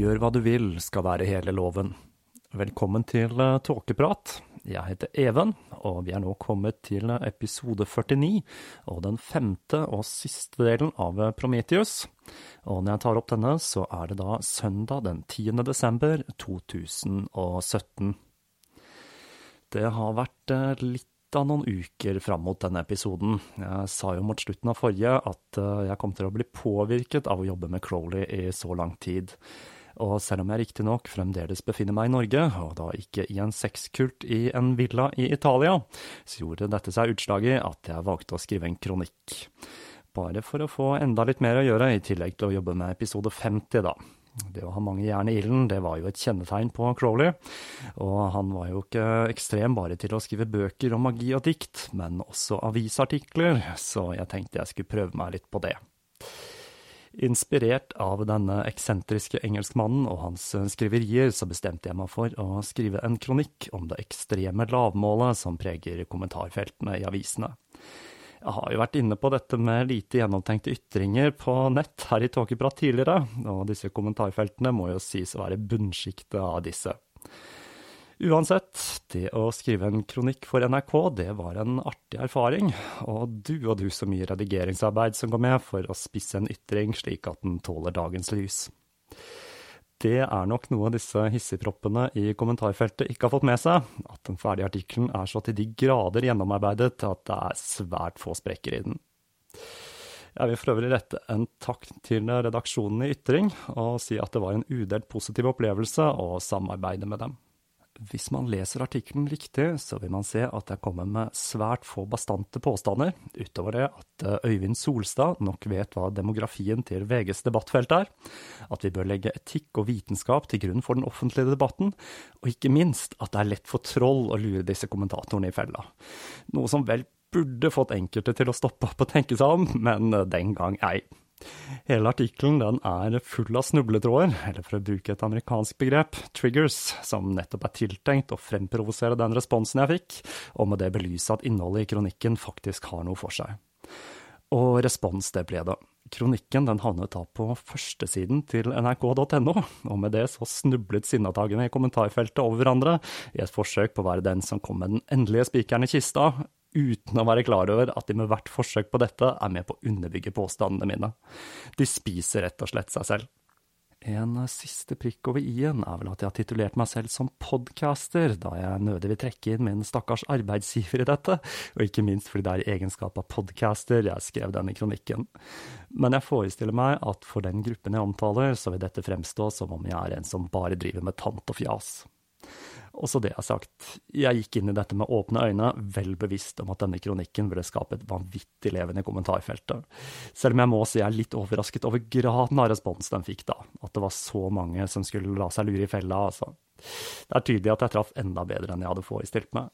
Gjør hva du vil skal være hele loven. Velkommen til eh, Tåkeprat. Jeg heter Even, og vi er nå kommet til episode 49, og den femte og siste delen av Prometheus. Og når jeg tar opp denne, så er det da søndag den 10. desember 2017. Det har vært eh, litt av noen uker fram mot denne episoden. Jeg sa jo mot slutten av forrige at eh, jeg kom til å bli påvirket av å jobbe med Crowley i så lang tid. Og selv om jeg riktignok fremdeles befinner meg i Norge, og da ikke i en sexkult i en villa i Italia, så gjorde dette seg utslag i at jeg valgte å skrive en kronikk. Bare for å få enda litt mer å gjøre, i tillegg til å jobbe med episode 50, da. Det å ha mange jern i ilden, det var jo et kjennetegn på Crowley. Og han var jo ikke ekstrem bare til å skrive bøker om magi og dikt, men også avisartikler, så jeg tenkte jeg skulle prøve meg litt på det. Inspirert av denne eksentriske engelskmannen og hans skriverier, så bestemte jeg meg for å skrive en kronikk om det ekstreme lavmålet som preger kommentarfeltene i avisene. Jeg har jo vært inne på dette med lite gjennomtenkte ytringer på nett her i Tåkeprat tidligere, og disse kommentarfeltene må jo sies å være bunnsjiktet av disse. Uansett, det å skrive en kronikk for NRK, det var en artig erfaring, og du og du så mye redigeringsarbeid som går med for å spisse en ytring slik at den tåler dagens lys. Det er nok noe disse hissigproppene i kommentarfeltet ikke har fått med seg, at den ferdige artikkelen er så til de grader gjennomarbeidet at det er svært få sprekker i den. Jeg vil for øvrig rette en takk til redaksjonen i Ytring, og si at det var en udelt positiv opplevelse å samarbeide med dem. Hvis man leser artikkelen riktig, så vil man se at jeg kommer med svært få bastante påstander, utover det at eh, Øyvind Solstad nok vet hva demografien til VGs debattfelt er, at vi bør legge etikk og vitenskap til grunn for den offentlige debatten, og ikke minst at det er lett for troll å lure disse kommentatorene i fella. Noe som vel burde fått enkelte til å stoppe opp og tenke seg om, men eh, den gang ei. Hele artikkelen er full av snubletråder, eller for å bruke et amerikansk begrep, triggers, som nettopp er tiltenkt å fremprovosere den responsen jeg fikk, og med det belyse at innholdet i kronikken faktisk har noe for seg. Og respons det ble det. Kronikken den havnet da på førstesiden til nrk.no, og med det så snublet sinnatagene i kommentarfeltet over hverandre i et forsøk på å være den som kom med den endelige spikeren i kista, uten å være klar over at de med hvert forsøk på dette er med på å underbygge påstandene mine. De spiser rett og slett seg selv. En siste prikk over i-en er vel at jeg har titulert meg selv som podcaster, da jeg nødig vil trekke inn min stakkars arbeidsgiver i dette, og ikke minst fordi det er i egenskap av podcaster jeg skrev denne kronikken. Men jeg forestiller meg at for den gruppen jeg omtaler, så vil dette fremstå som om jeg er en som bare driver med tant og fjas. Og så det har sagt, jeg gikk inn i dette med åpne øyne, vel bevisst om at denne kronikken ville skape et vanvittig levende kommentarfeltet. Selv om jeg må si jeg er litt overrasket over graden av respons den fikk da, at det var så mange som skulle la seg lure i fella, altså. Det er tydelig at jeg traff enda bedre enn jeg hadde forestilt meg.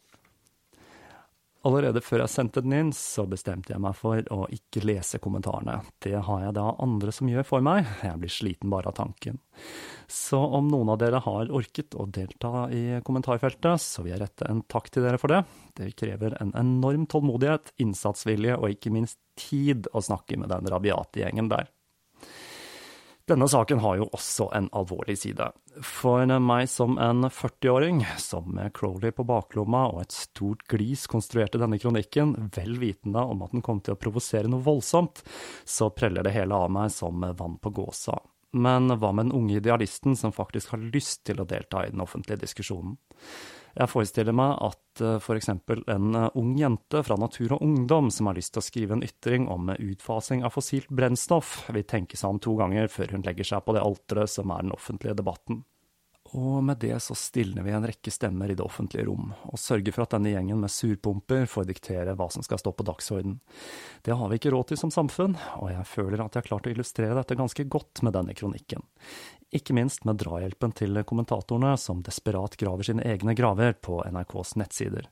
Allerede før jeg sendte den inn, så bestemte jeg meg for å ikke lese kommentarene. Det har jeg da andre som gjør for meg, jeg blir sliten bare av tanken. Så om noen av dere har orket å delta i kommentarfeltet, så vil jeg rette en takk til dere for det. Det krever en enorm tålmodighet, innsatsvilje og ikke minst tid å snakke med den rabiate gjengen der. Denne saken har jo også en alvorlig side. For meg som en 40-åring, som med Crowley på baklomma og et stort glis konstruerte denne kronikken, vel vitende om at den kom til å provosere noe voldsomt, så preller det hele av meg som vann på gåsa. Men hva med den unge idealisten som faktisk har lyst til å delta i den offentlige diskusjonen? Jeg forestiller meg at uh, f.eks. en uh, ung jente fra Natur og Ungdom som har lyst til å skrive en ytring om utfasing av fossilt brennstoff, vil tenke seg om to ganger før hun legger seg på det alteret som er den offentlige debatten. Og med det så stilner vi en rekke stemmer i det offentlige rom, og sørger for at denne gjengen med surpumper får diktere hva som skal stå på dagsorden. Det har vi ikke råd til som samfunn, og jeg føler at jeg har klart å illustrere dette ganske godt med denne kronikken ikke minst med drahjelpen til kommentatorene, som desperat graver sine egne graver på NRKs nettsider.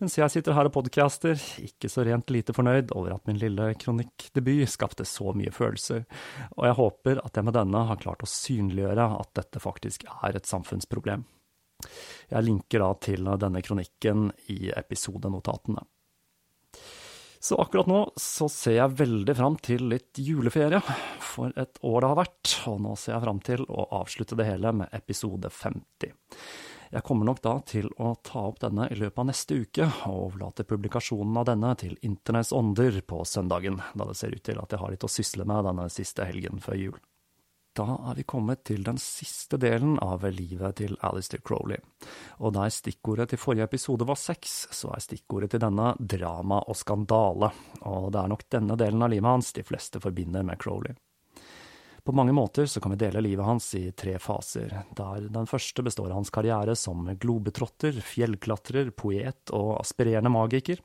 Mens jeg sitter her og podcaster, ikke så rent lite fornøyd over at min lille kronikkdebut skapte så mye følelser, og jeg håper at jeg med denne har klart å synliggjøre at dette faktisk er et samfunnsproblem. Jeg linker da til denne kronikken i episodenotatene. Så akkurat nå så ser jeg veldig fram til litt juleferie, for et år det har vært, og nå ser jeg fram til å avslutte det hele med episode 50. Jeg kommer nok da til å ta opp denne i løpet av neste uke, og overlate publikasjonen av denne til Internets ånder på søndagen, da det ser ut til at jeg har litt å sysle med denne siste helgen før jul. Da er vi kommet til den siste delen av livet til Alistair Crowley. Og der stikkordet til forrige episode var sex, så er stikkordet til denne drama og skandale. Og det er nok denne delen av livet hans de fleste forbinder med Crowley. På mange måter så kan vi dele livet hans i tre faser, der den første består av hans karriere som globetrotter, fjellklatrer, poet og aspirerende magiker.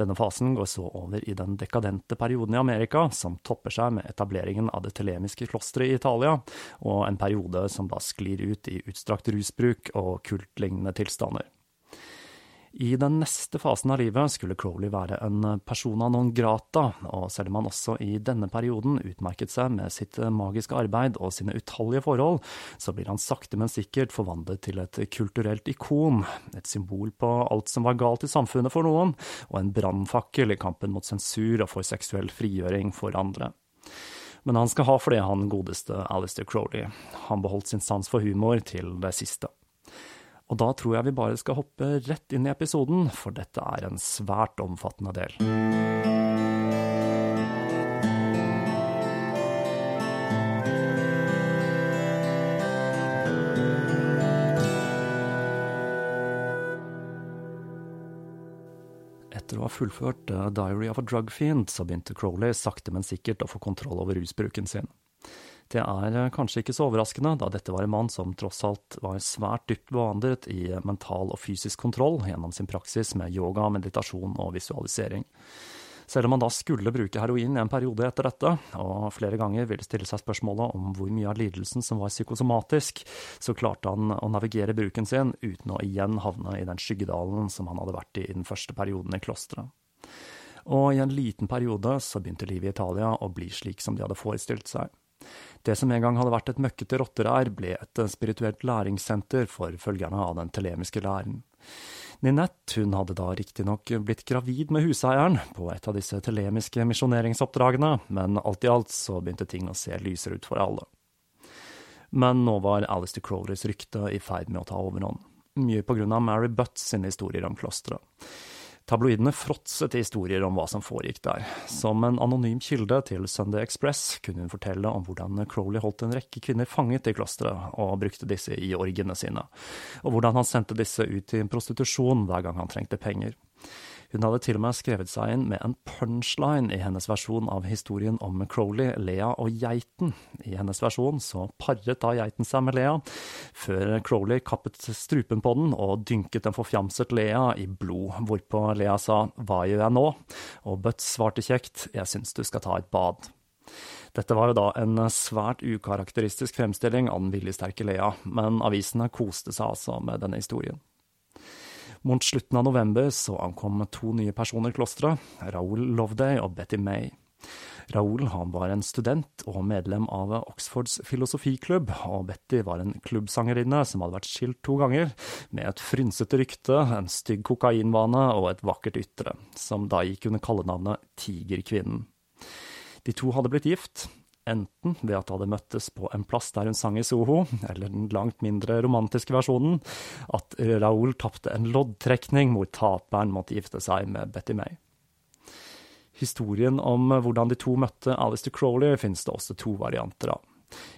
Denne fasen går så over i den dekadente perioden i Amerika, som topper seg med etableringen av det telemiske klosteret i Italia, og en periode som da sklir ut i utstrakt rusbruk og kultlignende tilstander. I den neste fasen av livet skulle Crowley være en persona non grata, og selv om han også i denne perioden utmerket seg med sitt magiske arbeid og sine utallige forhold, så blir han sakte, men sikkert forvandlet til et kulturelt ikon, et symbol på alt som var galt i samfunnet for noen, og en brannfakkel i kampen mot sensur og for seksuell frigjøring for andre. Men han skal ha for det, han godeste Alistair Crowley. Han beholdt sin sans for humor til det siste. Og da tror jeg vi bare skal hoppe rett inn i episoden, for dette er en svært omfattende del. Etter å ha fullført Diary of a Drug Fiend, så begynte Crowley sakte, men sikkert å få kontroll over rusbruken sin. Det er eh, kanskje ikke så overraskende, da dette var en mann som tross alt var svært dypt bevandret i mental og fysisk kontroll gjennom sin praksis med yoga, meditasjon og visualisering. Selv om han da skulle bruke heroin i en periode etter dette, og flere ganger ville stille seg spørsmålet om hvor mye av lidelsen som var psykosomatisk, så klarte han å navigere bruken sin uten å igjen havne i den skyggedalen som han hadde vært i i den første perioden i klosteret. Og i en liten periode så begynte livet i Italia å bli slik som de hadde forestilt seg. Det som en gang hadde vært et møkkete rotterær, ble et spirituelt læringssenter for følgerne av den telemiske læren. Ninette hun hadde da riktignok blitt gravid med huseieren på et av disse telemiske misjoneringsoppdragene, men alt i alt så begynte ting å se lysere ut for alle. Men nå var Alistair Crowleys rykte i ferd med å ta overhånd, mye på grunn av Mary Butts sine historier om klosteret. Tabloidene fråtset i historier om hva som foregikk der. Som en anonym kilde til Sunday Express kunne hun fortelle om hvordan Crowley holdt en rekke kvinner fanget i klosteret, og brukte disse i orgiene sine, og hvordan han sendte disse ut i prostitusjon hver gang han trengte penger. Hun hadde til og med skrevet seg inn med en punchline i hennes versjon av historien om Crowley, Lea og geiten. I hennes versjon så paret da geiten seg med Lea, før Crowley kappet strupen på den og dynket en forfjamset Lea i blod, hvorpå Lea sa hva gjør jeg nå? Og Butts svarte kjekt jeg syns du skal ta et bad. Dette var jo da en svært ukarakteristisk fremstilling av den viljesterke Lea, men avisene koste seg altså med denne historien. Mot slutten av november så ankom to nye personer klosteret, Raoul Loveday og Betty May. Raoul han var en student og medlem av Oxfords filosofiklubb, og Betty var en klubbsangerinne som hadde vært skilt to ganger, med et frynsete rykte, en stygg kokainvane og et vakkert ytre, som da gikk under kallenavnet Tigerkvinnen. De to hadde blitt gift, enten ved at de hadde møttes på en plass der hun sang i Soho, eller den langt mindre romantiske versjonen, at Raoul tapte en loddtrekning hvor taperen måtte gifte seg med Betty May. Historien om hvordan de to møtte Alistair Crowley finnes det også to varianter av.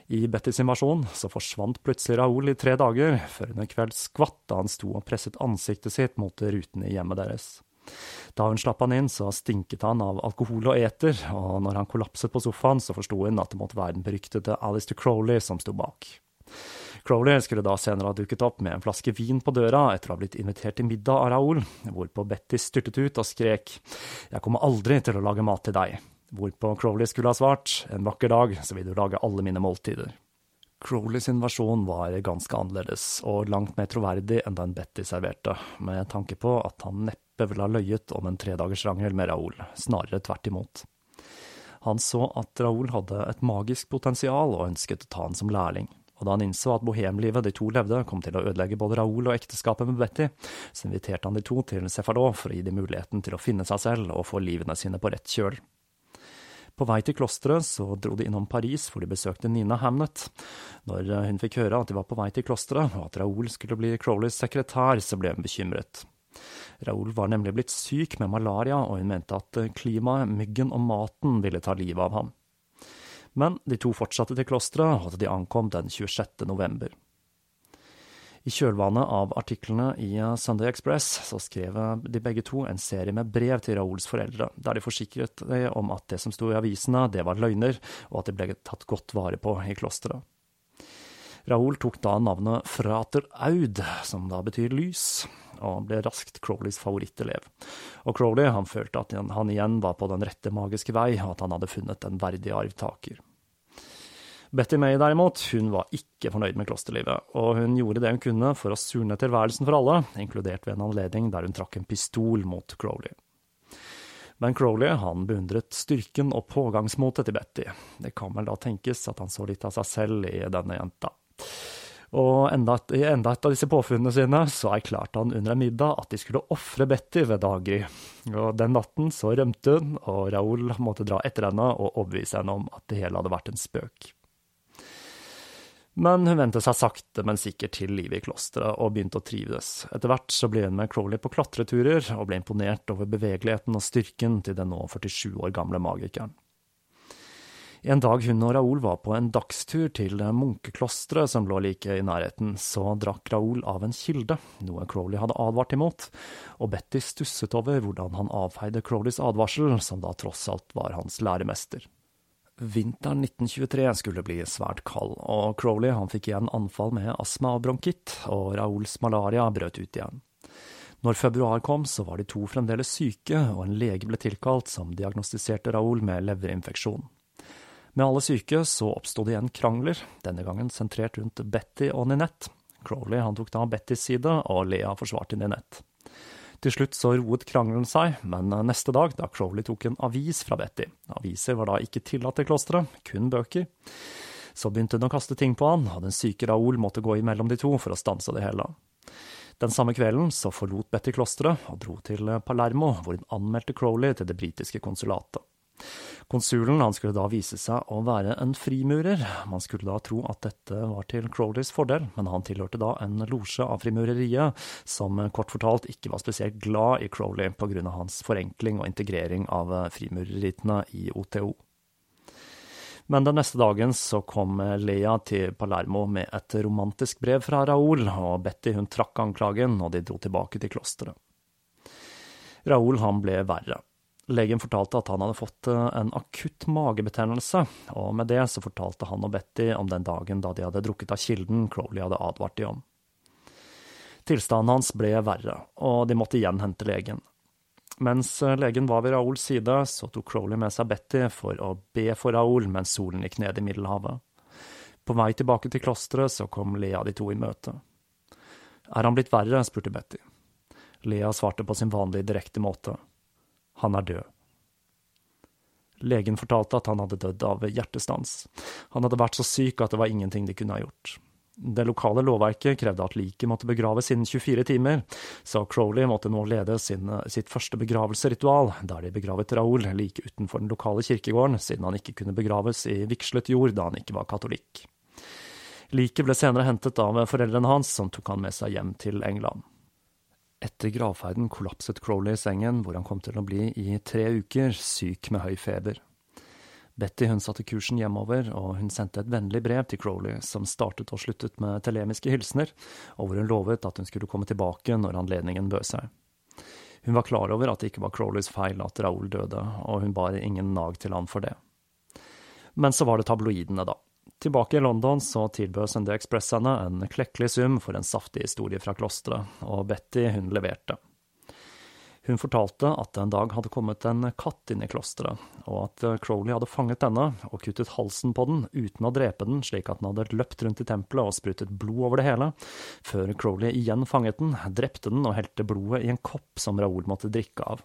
I Bettys versjon så forsvant plutselig Raoul i tre dager, før hun en kveld skvatt da han sto og presset ansiktet sitt mot rutene i hjemmet deres. Da hun slapp han inn, så stinket han av alkohol og eter, og når han kollapset på sofaen, så forsto hun at det måtte være den beryktede Alistair Crowley som sto bak. Crowley skulle da senere ha dukket opp med en flaske vin på døra etter å ha blitt invitert til middag av Raoul, hvorpå Betty styrtet ut og skrek Jeg kommer aldri til å lage mat til deg, hvorpå Crowley skulle ha svart En vakker dag så vil du lage alle mine måltider. Crowley sin versjon var ganske annerledes, og langt mer troverdig enn den Betty serverte, med tanke på at han neppe ville ha løyet om en tredagersrangel med Raoul, snarere tvert imot. Han så at Raoul hadde et magisk potensial og ønsket å ta han som lærling, og da han innså at bohemlivet de to levde kom til å ødelegge både Raoul og ekteskapet med Betty, så inviterte han de to til Cefalot for å gi dem muligheten til å finne seg selv og få livene sine på rett kjøl. På vei til klosteret så dro de innom Paris, hvor de besøkte Nina Hamnet. Når hun fikk høre at de var på vei til klosteret, og at Raoul skulle bli Crowleys sekretær, så ble hun bekymret. Raoul var nemlig blitt syk med malaria, og hun mente at klimaet, myggen og maten ville ta livet av ham. Men de to fortsatte til klosteret, og de ankom den 26. november. I kjølvannet av artiklene i Sunday Express så skrev de begge to en serie med brev til Raouls foreldre, der de forsikret om at det som sto i avisene, det var løgner, og at de ble tatt godt vare på i klosteret. Raoul tok da navnet Frater Aud, som da betyr lys, og ble raskt Crowleys favorittelev. Og Crowley han følte at han igjen var på den rette magiske vei, og at han hadde funnet en verdig arvtaker. Betty May derimot, hun var ikke fornøyd med klosterlivet, og hun gjorde det hun kunne for å surne tilværelsen for alle, inkludert ved en anledning der hun trakk en pistol mot Crowley. Men Crowley han beundret styrken og pågangsmotet til Betty. Det kan vel da tenkes at han så litt av seg selv i denne jenta. Og i enda et av disse påfunnene sine så erklærte han under en middag at de skulle ofre Betty ved daggry. Og den natten så rømte hun, og Raoul måtte dra etter henne og overbevise henne om at det hele hadde vært en spøk. Men hun vendte seg sakte, men sikkert til livet i klosteret og begynte å trives. Etter hvert så ble hun med Crowley på klatreturer, og ble imponert over bevegeligheten og styrken til den nå 47 år gamle magikeren. En dag hun og Raoul var på en dagstur til munkeklosteret som lå like i nærheten, så drakk Raoul av en kilde, noe Crowley hadde advart imot, og Betty stusset over hvordan han avfeide Crowleys advarsel, som da tross alt var hans læremester. Vinteren 1923 skulle bli svært kald, og Crowley fikk igjen anfall med astma og bronkitt, og Raouls malaria brøt ut igjen. Når februar kom, så var de to fremdeles syke, og en lege ble tilkalt som diagnostiserte Raoul med leverinfeksjon. Med alle syke så oppsto det igjen krangler, denne gangen sentrert rundt Betty og Ninette. Crowley han tok da Bettys side, og Lea forsvarte Ninette. Til slutt så roet krangelen seg, men neste dag, da Crowley tok en avis fra Betty Aviser var da ikke tillatt i klosteret, kun bøker. Så begynte hun å kaste ting på han, og den syke Raoul måtte gå imellom de to for å stanse det hele. Den samme kvelden så forlot Betty klosteret og dro til Palermo, hvor hun anmeldte Crowley til det britiske konsulatet. Konsulen han skulle da vise seg å være en frimurer. Man skulle da tro at dette var til Crowleys fordel, men han tilhørte da en losje av frimureriet, som kort fortalt ikke var spesielt glad i Crowley av hans forenkling og integrering av frimurerritene i OTO. Men den neste dagen så kom Lea til Palermo med et romantisk brev fra Raoul, og Betty hun trakk anklagen, og de dro tilbake til klosteret. Raoul han ble verre. Legen fortalte at han hadde fått eh, en akutt magebetennelse, og med det så fortalte han og Betty om den dagen da de hadde drukket av kilden Crowley hadde advart de om. Tilstanden hans ble verre, og de måtte igjen hente legen. Mens eh, legen var ved Raouls side, så tok Crowley med seg Betty for å be for Raoul mens solen gikk ned i Middelhavet. På vei tilbake til klosteret så kom Lea de to i møte. Er han blitt verre? spurte Betty. Lea svarte på sin vanlige direkte måte. Han er død. Legen fortalte at han hadde dødd av hjertestans. Han hadde vært så syk at det var ingenting de kunne ha gjort. Det lokale lovverket krevde at liket måtte begraves innen 24 timer, så Crowley måtte nå lede sin, sitt første begravelseritual, der de begravet Raoul like utenfor den lokale kirkegården, siden han ikke kunne begraves i vigslet jord da han ikke var katolikk. Liket ble senere hentet av foreldrene hans, som tok han med seg hjem til England. Etter gravferden kollapset Crowley i sengen, hvor han kom til å bli i tre uker, syk med høy feber. Betty hun satte kursen hjemover, og hun sendte et vennlig brev til Crowley, som startet og sluttet med telemiske hilsener, og hvor hun lovet at hun skulle komme tilbake når anledningen bød seg. Hun var klar over at det ikke var Crowleys feil at Raoul døde, og hun bar ingen nag til han for det. Men så var det tabloidene, da. Tilbake i London så tilbød Sunday Express henne en klekkelig sum for en saftig historie fra klosteret, og Betty hun leverte. Hun fortalte at det en dag hadde kommet en katt inn i klosteret, og at Crowley hadde fanget denne og kuttet halsen på den uten å drepe den, slik at den hadde løpt rundt i tempelet og sprutet blod over det hele, før Crowley igjen fanget den, drepte den og helte blodet i en kopp som Raoul måtte drikke av,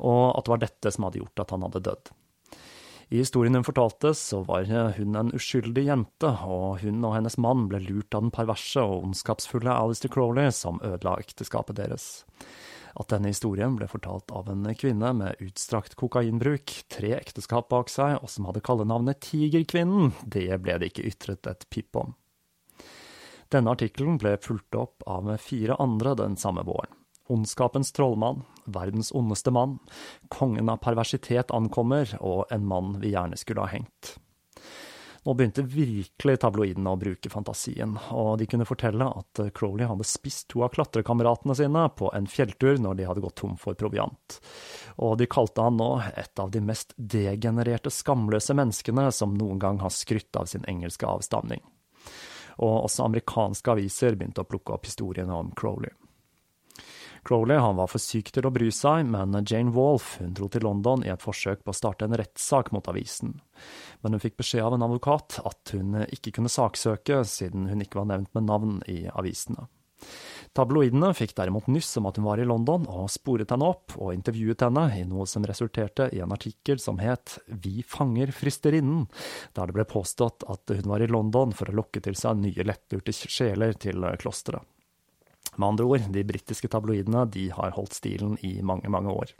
og at det var dette som hadde gjort at han hadde dødd. I historien hun fortalte, så var hun en uskyldig jente, og hun og hennes mann ble lurt av den perverse og ondskapsfulle Alistair Crowley, som ødela ekteskapet deres. At denne historien ble fortalt av en kvinne med utstrakt kokainbruk, tre ekteskap bak seg, og som hadde kallenavnet Tigerkvinnen, det ble det ikke ytret et pip om. Denne artikkelen ble fulgt opp av fire andre den samme våren. Ondskapens trollmann, verdens ondeste mann, kongen av perversitet ankommer, og en mann vi gjerne skulle ha hengt. Nå begynte virkelig tabloidene å bruke fantasien, og de kunne fortelle at Crowley hadde spist to av klatrekameratene sine på en fjelltur når de hadde gått tom for proviant. Og de kalte han nå et av de mest degenererte, skamløse menneskene som noen gang har skrytt av sin engelske avstamning. Og også amerikanske aviser begynte å plukke opp historiene om Crowley. Crowley var for syk til å bry seg, men Jane Wolfe dro til London i et forsøk på å starte en rettssak mot avisen. Men hun fikk beskjed av en advokat at hun ikke kunne saksøke, siden hun ikke var nevnt med navn i avisene. Tabloidene fikk derimot nyss om at hun var i London, og sporet henne opp og intervjuet henne i noe som resulterte i en artikkel som het Vi fanger frysterinnen, der det ble påstått at hun var i London for å lokke til seg nye lettlurte sjeler til klosteret. Med andre ord, de britiske tabloidene de har holdt stilen i mange, mange år.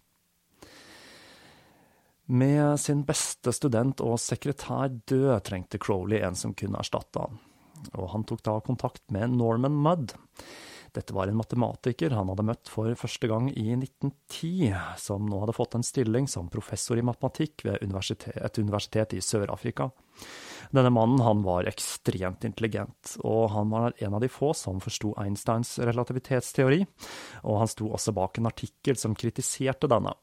Med sin beste student og sekretær død trengte Crowley en som kunne erstatte han, og han tok da kontakt med Norman Mudd. Dette var en matematiker han hadde møtt for første gang i 1910, som nå hadde fått en stilling som professor i matematikk ved et universitet i Sør-Afrika. Denne mannen han var ekstremt intelligent, og han var en av de få som forsto Einsteins relativitetsteori, og han sto også bak en artikkel som kritiserte denne.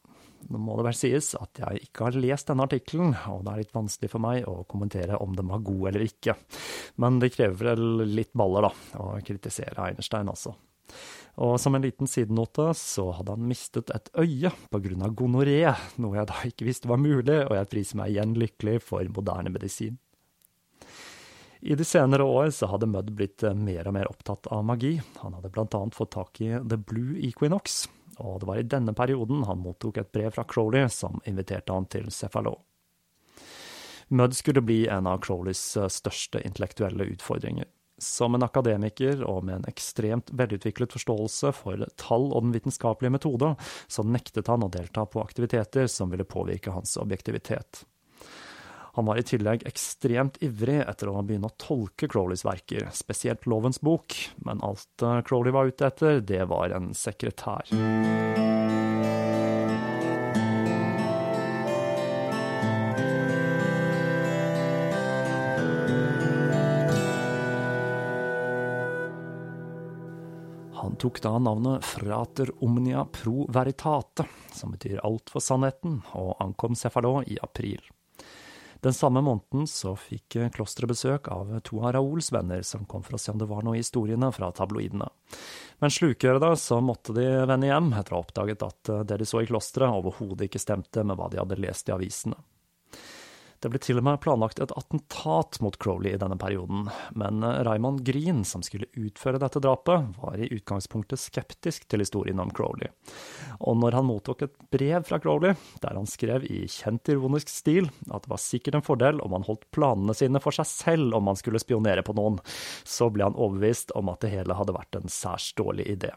Nå må det vel sies at jeg ikke har lest denne artikkelen, og det er litt vanskelig for meg å kommentere om den var god eller ikke, men det krever vel litt baller, da, å kritisere Einerstein, altså. Og som en liten sidenote så hadde han mistet et øye av gonoré, noe jeg da ikke visste var mulig, og jeg priser meg igjen lykkelig for moderne medisin. I de senere år så hadde Mudd blitt eh, mer og mer opptatt av magi. Han hadde annet fått tak i The Blue Equinox, og det var i denne perioden han mottok et brev fra Crowley som inviterte han til Cefalo. Mudd skulle bli en av Crowleys eh, største intellektuelle utfordringer. Som en akademiker og med en ekstremt velutviklet forståelse for tall og den vitenskapelige metode, så nektet han å delta på aktiviteter som ville påvirke hans objektivitet. Han var i tillegg ekstremt ivrig etter å begynne å tolke Crowleys verker, spesielt Lovens bok, men alt eh, Crowley var ute etter, det var en sekretær. Han tok da navnet Frater Omnia Pro Veritate, som betyr alt for sannheten, og ankom Cefalot i april. Den samme måneden så fikk klosteret besøk av to av Raouls venner, som kom for å se om det var noe i historiene fra tabloidene. Men slukgjøre da så måtte de vende hjem etter å ha oppdaget at det de så i klosteret, overhodet ikke stemte med hva de hadde lest i avisene. Det ble til og med planlagt et attentat mot Crowley i denne perioden, men eh, Raymond Green, som skulle utføre dette drapet, var i utgangspunktet skeptisk til historien om Crowley. Og når han mottok et brev fra Crowley, der han skrev i kjent ironisk stil at det var sikkert en fordel om han holdt planene sine for seg selv om han skulle spionere på noen, så ble han overbevist om at det hele hadde vært en særs dårlig idé.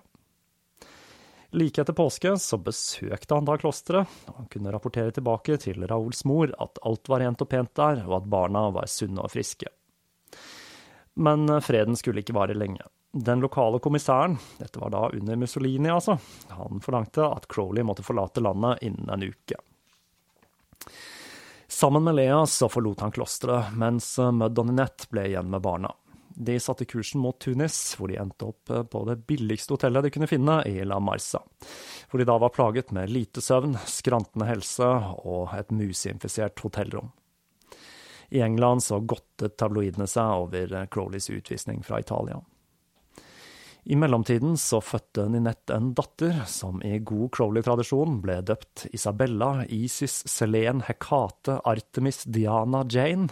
Like etter påske så besøkte han da klosteret, og han kunne rapportere tilbake til Raouls mor at alt var rent og pent der, og at barna var sunne og friske. Men freden skulle ikke vare lenge. Den lokale kommissæren, dette var da under Mussolini altså, han forlangte at Crowley måtte forlate landet innen en uke. Sammen med Lea så forlot han klosteret, mens Mudd og Ninette ble igjen med barna. De satte kursen mot Tunis, hvor de endte opp eh, på det billigste hotellet de kunne finne, i La Marsa. Hvor de da var plaget med lite søvn, skrantende helse og et museinfisert hotellrom. I England så godtet tabloidene seg over Crowleys utvisning fra Italia. I mellomtiden så fødte Ninette en datter som i god Crowley-tradisjon ble døpt Isabella, Isis, Selene, Hekate, Artemis, Diana, Jane.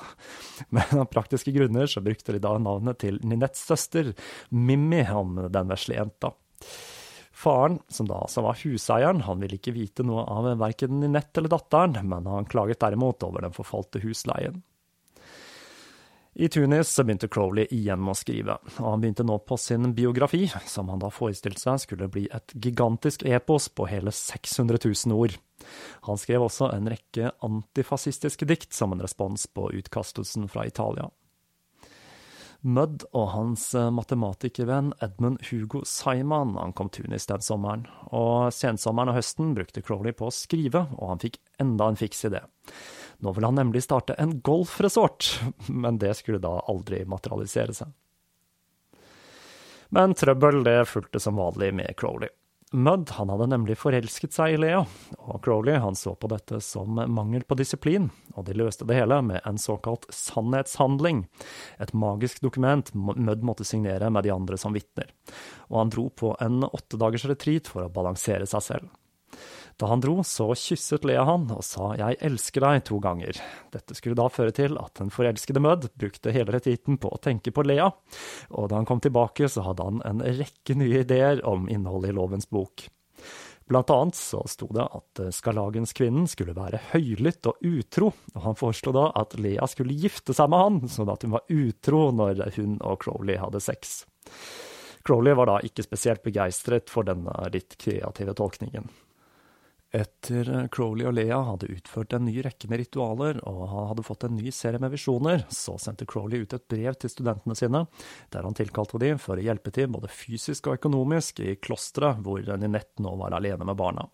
Men av praktiske grunner så brukte de da navnet til Ninettes søster, Mimmi, om den vesle jenta. Faren, som da altså var huseieren, han ville ikke vite noe av verken Ninette eller datteren, men han klaget derimot over den forfalte husleien. I Tunis begynte Crowley igjen å skrive, og han begynte nå på sin biografi, som han da forestilte seg skulle bli et gigantisk epos på hele 600 000 ord. Han skrev også en rekke antifascistiske dikt som en respons på utkastelsen fra Italia. Mudd og hans matematikervenn Edmund Hugo Simon ankom Tunis den sommeren, og sensommeren og høsten brukte Crowley på å skrive, og han fikk enda en fiks idé. Nå vil han nemlig starte en golfresort, men det skulle da aldri materialisere seg. Men trøbbel det fulgte som vanlig med Crowley. Mudd han hadde nemlig forelsket seg i Lea, og Crowley han så på dette som mangel på disiplin, og de løste det hele med en såkalt sannhetshandling, et magisk dokument Mudd måtte signere med de andre som vitner, og han dro på en åttedagers retreat for å balansere seg selv. Da han dro, så kysset Lea han og sa 'jeg elsker deg' to ganger. Dette skulle da føre til at den forelskede Mudd brukte hele retiten på å tenke på Lea, og da han kom tilbake, så hadde han en rekke nye ideer om innholdet i lovens bok. Blant annet så sto det at skarlagenskvinnen skulle være høylytt og utro, og han foreslo da at Lea skulle gifte seg med han, sånn at hun var utro når hun og Crowley hadde sex. Crowley var da ikke spesielt begeistret for denne litt kreative tolkningen. Etter Crowley og Lea hadde utført en ny rekke med ritualer og hadde fått en ny serie med visjoner, så sendte Crowley ut et brev til studentene sine, der han tilkalte dem for å hjelpe til både fysisk og økonomisk i klosteret, hvor Ninette nå var alene med barna.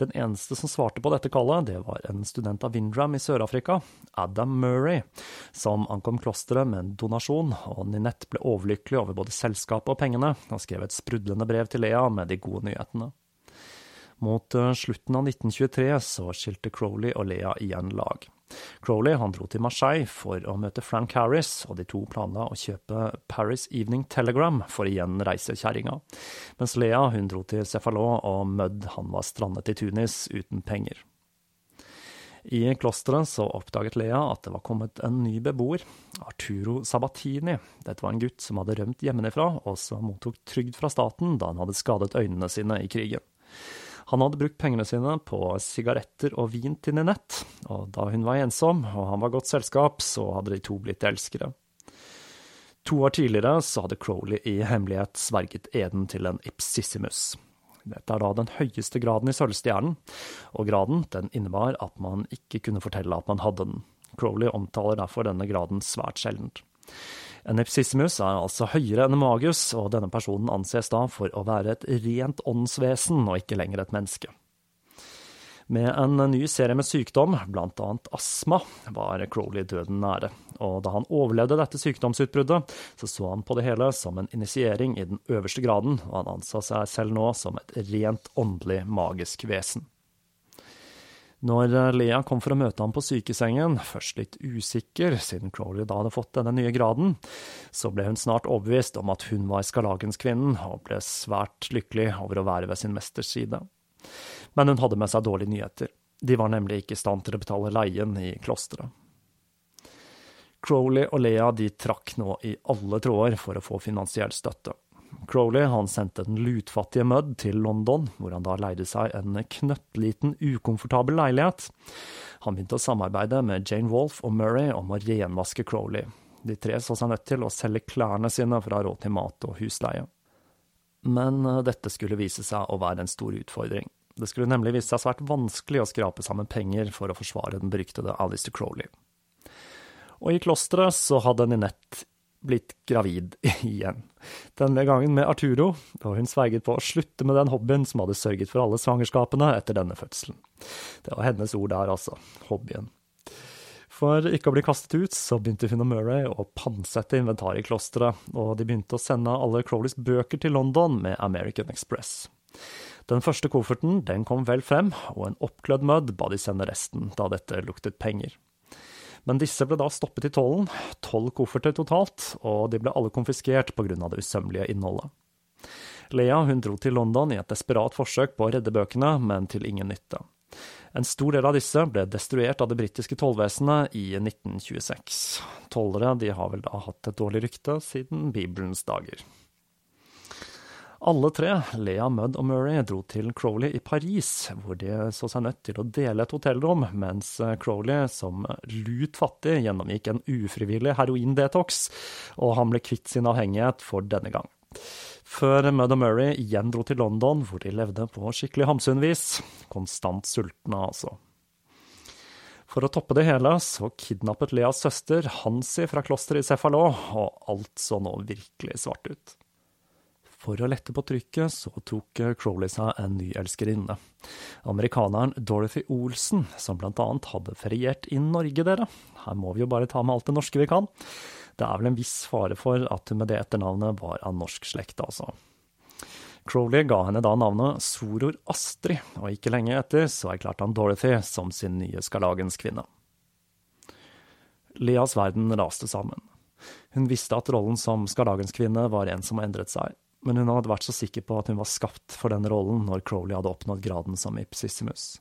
Den eneste som svarte på dette kallet, det var en student av Windram i Sør-Afrika, Adam Murray, som ankom klosteret med en donasjon, og Ninette ble overlykkelig over både selskapet og pengene, og skrev et sprudlende brev til Lea med de gode nyhetene. Mot eh, slutten av 1923 så skilte Crowley og Lea igjen lag. Crowley han dro til Marseille for å møte Frank Harris, og de to planla å kjøpe Paris Evening Telegram for igjen reise kjerringa, mens Lea hun dro til Cefalot, og Mudd han var strandet i Tunis uten penger. I klosteret så oppdaget Lea at det var kommet en ny beboer, Arturo Sabatini. Dette var en gutt som hadde rømt hjemmefra, og som mottok trygd fra staten da han hadde skadet øynene sine i krigen. Han hadde brukt pengene sine på sigaretter og vin til Ninette, og da hun var ensom og han var godt selskap, så hadde de to blitt elskere. To år tidligere så hadde Crowley i hemmelighet sverget eden til en ipsissimus. Dette er da den høyeste graden i Sølvstjernen, og graden den innebar at man ikke kunne fortelle at man hadde den. Crowley omtaler derfor denne graden svært sjeldent. En epsissimus er altså høyere enn magus, og denne personen anses da for å være et rent åndsvesen og ikke lenger et menneske. Med en ny serie med sykdom, annet astma, var Crowley døden nære. Og da han overlevde dette sykdomsutbruddet, så så han på det hele som en initiering i den øverste graden, og han anså seg selv nå som et rent åndelig, magisk vesen. Når Lea kom for å møte ham på sykesengen, først litt usikker, siden Crowley da hadde fått denne nye graden, så ble hun snart overbevist om at hun var skarlagenskvinnen, og ble svært lykkelig over å være ved sin mesters side. Men hun hadde med seg dårlige nyheter. De var nemlig ikke i stand til å betale leien i klosteret. Crowley og Lea de trakk nå i alle tråder for å få finansiell støtte. Crowley han sendte den lutfattige Mudd til London, hvor han da leide seg en knøttliten, ukomfortabel leilighet. Han begynte å samarbeide med Jane Wolfe og Murray om å renvaske Crowley. De tre så seg nødt til å selge klærne sine for å ha råd til mat og husleie. Men eh, dette skulle vise seg å være en stor utfordring. Det skulle nemlig vise seg svært vanskelig å skrape sammen penger for å forsvare den beryktede Alistair Crowley. Og i klosteret så hadde Ninette blitt gravid igjen. Denne gangen med Arturo, og hun sverget på å slutte med den hobbyen som hadde sørget for alle svangerskapene etter denne fødselen. Det var hennes ord der, altså. Hobbyen. For ikke å bli kastet ut, så begynte hun og Murray å pantsette inventaret i klosteret, og de begynte å sende alle Crowleys bøker til London med American Express. Den første kofferten den kom vel frem, og en oppglødd Mudd ba de sende resten, da dette luktet penger. Men disse ble da stoppet i tollen, tolv kofferter totalt, og de ble alle konfiskert pga. det usømmelige innholdet. Lea hun dro til London i et desperat forsøk på å redde bøkene, men til ingen nytte. En stor del av disse ble destruert av det britiske tollvesenet i 1926. Tollere de har vel da hatt et dårlig rykte siden Bibelens dager. Alle tre, Lea, Mudd og Murray, dro til Crowley i Paris, hvor de så seg nødt til å dele et hotellrom, mens Crowley, som lut fattig, gjennomgikk en ufrivillig heroindetox, og han ble kvitt sin avhengighet for denne gang. Før Mudd og Murray igjen dro til London, hvor de levde på skikkelig Hamsun-vis. Konstant sultne, altså. For å toppe det hele, så kidnappet Leas søster Hansi fra klosteret i Cefalot, og alt så nå virkelig svart ut. For å lette på trykket så tok Crowley seg en ny elskerinne. Amerikaneren Dorothy Olsen, som blant annet hadde feriert i Norge, dere. Her må vi jo bare ta med alt det norske vi kan. Det er vel en viss fare for at hun med det etternavnet var av norsk slekt, altså. Crowley ga henne da navnet Soror Astrid, og ikke lenge etter så erklærte han Dorothy som sin nye skarlagenskvinne. Leas verden raste sammen. Hun visste at rollen som skarlagenskvinne var en som endret seg, men hun hadde vært så sikker på at hun var skapt for den rollen når Crowley hadde oppnådd graden som ipsissimus.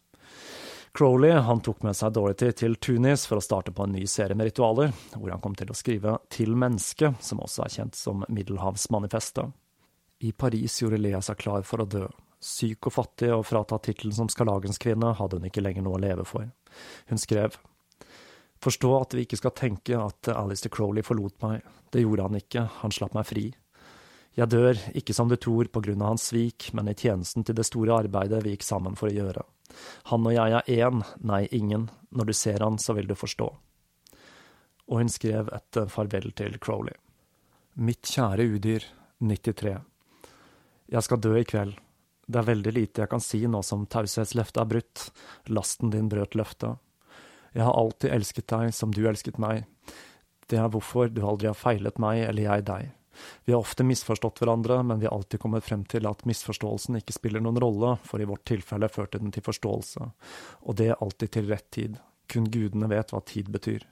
Crowley han tok med seg Dorothy til Tunis for å starte på en ny serie med ritualer, hvor han kom til å skrive Til mennesket, som også er kjent som Middelhavsmanifestet. I Paris gjorde Lea seg klar for å dø. Syk og fattig og fratatt tittelen som skarlagenskvinne hadde hun ikke lenger noe å leve for. Hun skrev Forstå at vi ikke skal tenke at Alistair Crowley forlot meg. Det gjorde han ikke, han slapp meg fri. Jeg dør, ikke som du tror på grunn av hans svik, men i tjenesten til det store arbeidet vi gikk sammen for å gjøre. Han og jeg er én, nei, ingen. Når du ser han, så vil du forstå. Og hun skrev et farvel til Crowley. Mitt kjære udyr, 93. Jeg skal dø i kveld. Det er veldig lite jeg kan si nå som taushetsløftet er brutt, lasten din brøt løftet. Jeg har alltid elsket deg som du elsket meg. Det er hvorfor du aldri har feilet meg eller jeg deg. Vi har ofte misforstått hverandre, men vi har alltid kommet frem til at misforståelsen ikke spiller noen rolle, for i vårt tilfelle førte den til forståelse, og det alltid til rett tid. Kun gudene vet hva tid betyr.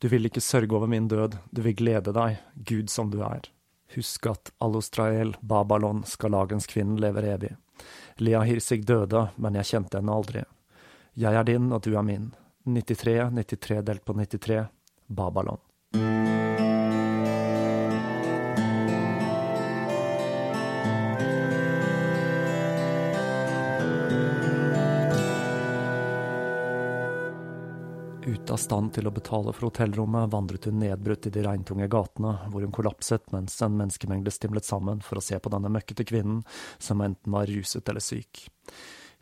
Du vil ikke sørge over min død, du vil glede deg, Gud som du er. Husk at Alustrael, Babalon, kvinnen lever evig. Lea Hirsig døde, men jeg kjente henne aldri. Jeg er din, og du er min. 93, 93 delt på 93, Babalon. Ute av stand til å betale for hotellrommet vandret hun nedbrutt i de regntunge gatene, hvor hun kollapset mens en menneskemengde stimlet sammen for å se på denne møkkete kvinnen, som enten var ruset eller syk.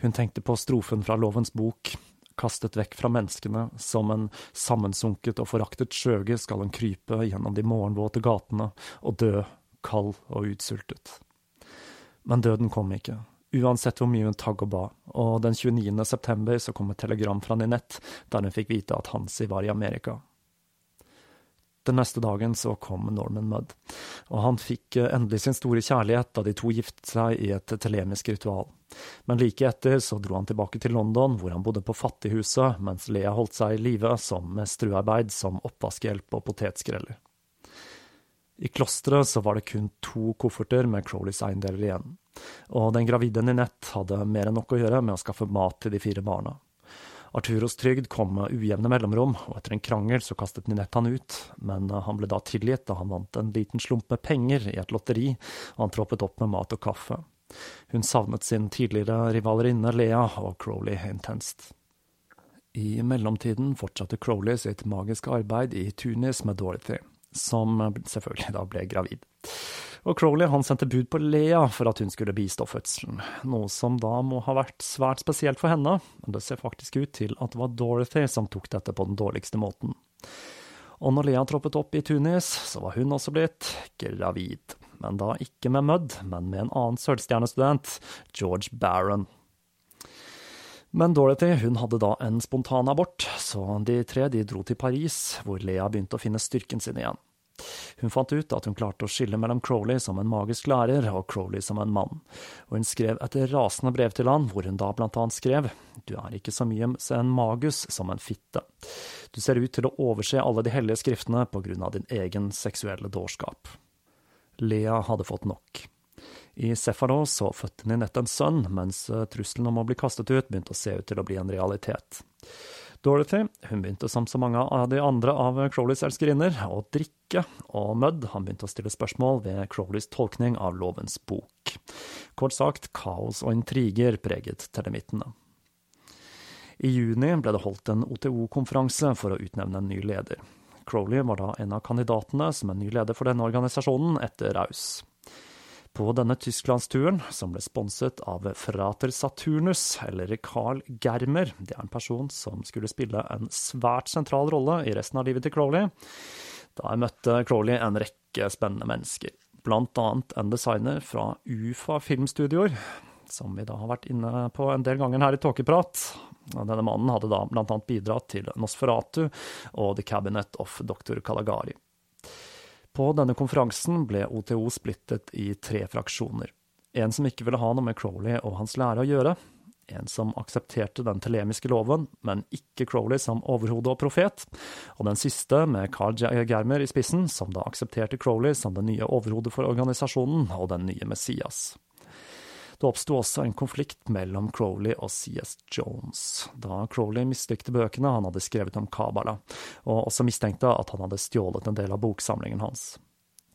Hun tenkte på strofen fra Lovens bok, kastet vekk fra menneskene, som en sammensunket og foraktet skjøge skal hun krype gjennom de morgenvåte gatene og dø, kald og utsultet. Men døden kom ikke. Uansett hvor mye hun tagg og ba, og den 29. september så kom et telegram fra Ninette der hun fikk vite at Hansi var i Amerika. Den neste dagen så kom Norman Mudd, og han fikk eh, endelig sin store kjærlighet da de to giftet seg i et telemisk ritual. Men like etter så dro han tilbake til London, hvor han bodde på fattighuset, mens Lea holdt seg i live som mestruarbeid som oppvaskehjelp og potetskreller. I klosteret så var det kun to kofferter med Crowleys eiendeler igjen, og den gravide Ninette hadde mer enn nok å gjøre med å skaffe mat til de fire barna. Arturos trygd kom med ujevne mellomrom, og etter en krangel så kastet Ninette han ut, men han ble da tilgitt da han vant en liten slump med penger i et lotteri, og han troppet opp med mat og kaffe. Hun savnet sin tidligere rivalerinne Lea og Crowley intenst. I mellomtiden fortsatte Crowley sitt magiske arbeid i Tunis med Dorothy, som selvfølgelig da ble gravid og Crowley han sendte bud på Lea for at hun skulle bistå fødselen, noe som da må ha vært svært spesielt for henne, men det ser faktisk ut til at det var Dorothy som tok dette på den dårligste måten. Og når Lea troppet opp i Tunis, så var hun også blitt gravid. Men da ikke med Mudd, men med en annen sølvstjernestudent, George Barron. Men Dorothy hun hadde da en spontan abort, så de tre de dro til Paris, hvor Lea begynte å finne styrken sin igjen. Hun fant ut at hun klarte å skille mellom Crowley som en magisk lærer og Crowley som en mann, og hun skrev et rasende brev til han, hvor hun da blant annet skrev Du er ikke så mye en magus som en fitte. Du ser ut til å overse alle de hellige skriftene på grunn av din egen seksuelle dårskap. Lea hadde fått nok. I Sefaro så fødte Ninette en sønn, mens trusselen om å bli kastet ut begynte å se ut til å bli en realitet. Dorothy hun begynte som så mange av de andre av Crowleys elskerinner å drikke, og Mudd han begynte å stille spørsmål ved Crowleys tolkning av lovens bok. Kort sagt, kaos og intriger preget telemittene. I juni ble det holdt en OTO-konferanse for å utnevne en ny leder. Crowley var da en av kandidatene som en ny leder for denne organisasjonen etter Raus. På denne tysklandsturen, som ble sponset av Frater Saturnus, eller Carl Germer, det er en person som skulle spille en svært sentral rolle i resten av livet til Crowley, da møtte Crowley en rekke spennende mennesker, blant annet en designer fra UFA filmstudioer, som vi da har vært inne på en del ganger her i Tåkeprat. Denne mannen hadde da blant annet bidratt til Nosferatu og The Cabinet of Dr. Kalagari. På denne konferansen ble OTO splittet i tre fraksjoner. En som ikke ville ha noe med Crowley og hans lære å gjøre. En som aksepterte den telemiske loven, men ikke Crowley som overhode og profet. Og den siste, med Carl Germer i spissen, som da aksepterte Crowley som det nye overhodet for organisasjonen og den nye Messias. Det oppsto også en konflikt mellom Crowley og CS Jones, da Crowley mislikte bøkene han hadde skrevet om Kabala, og også mistenkte at han hadde stjålet en del av boksamlingen hans.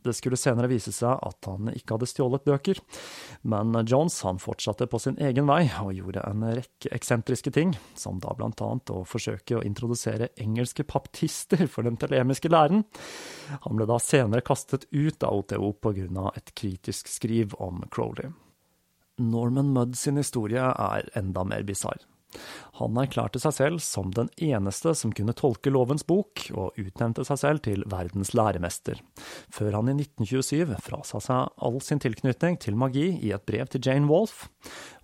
Det skulle senere vise seg at han ikke hadde stjålet bøker, men Jones han fortsatte på sin egen vei og gjorde en rekke eksentriske ting, som da blant annet å forsøke å introdusere engelske paptister for den telemiske læren. Han ble da senere kastet ut av OTO av et kritisk skriv om Crowley. Norman Mudd sin historie er enda mer bisarr. Han erklærte seg selv som den eneste som kunne tolke lovens bok, og utnevnte seg selv til verdens læremester, før han i 1927 frasa seg all sin tilknytning til magi i et brev til Jane Wolfe,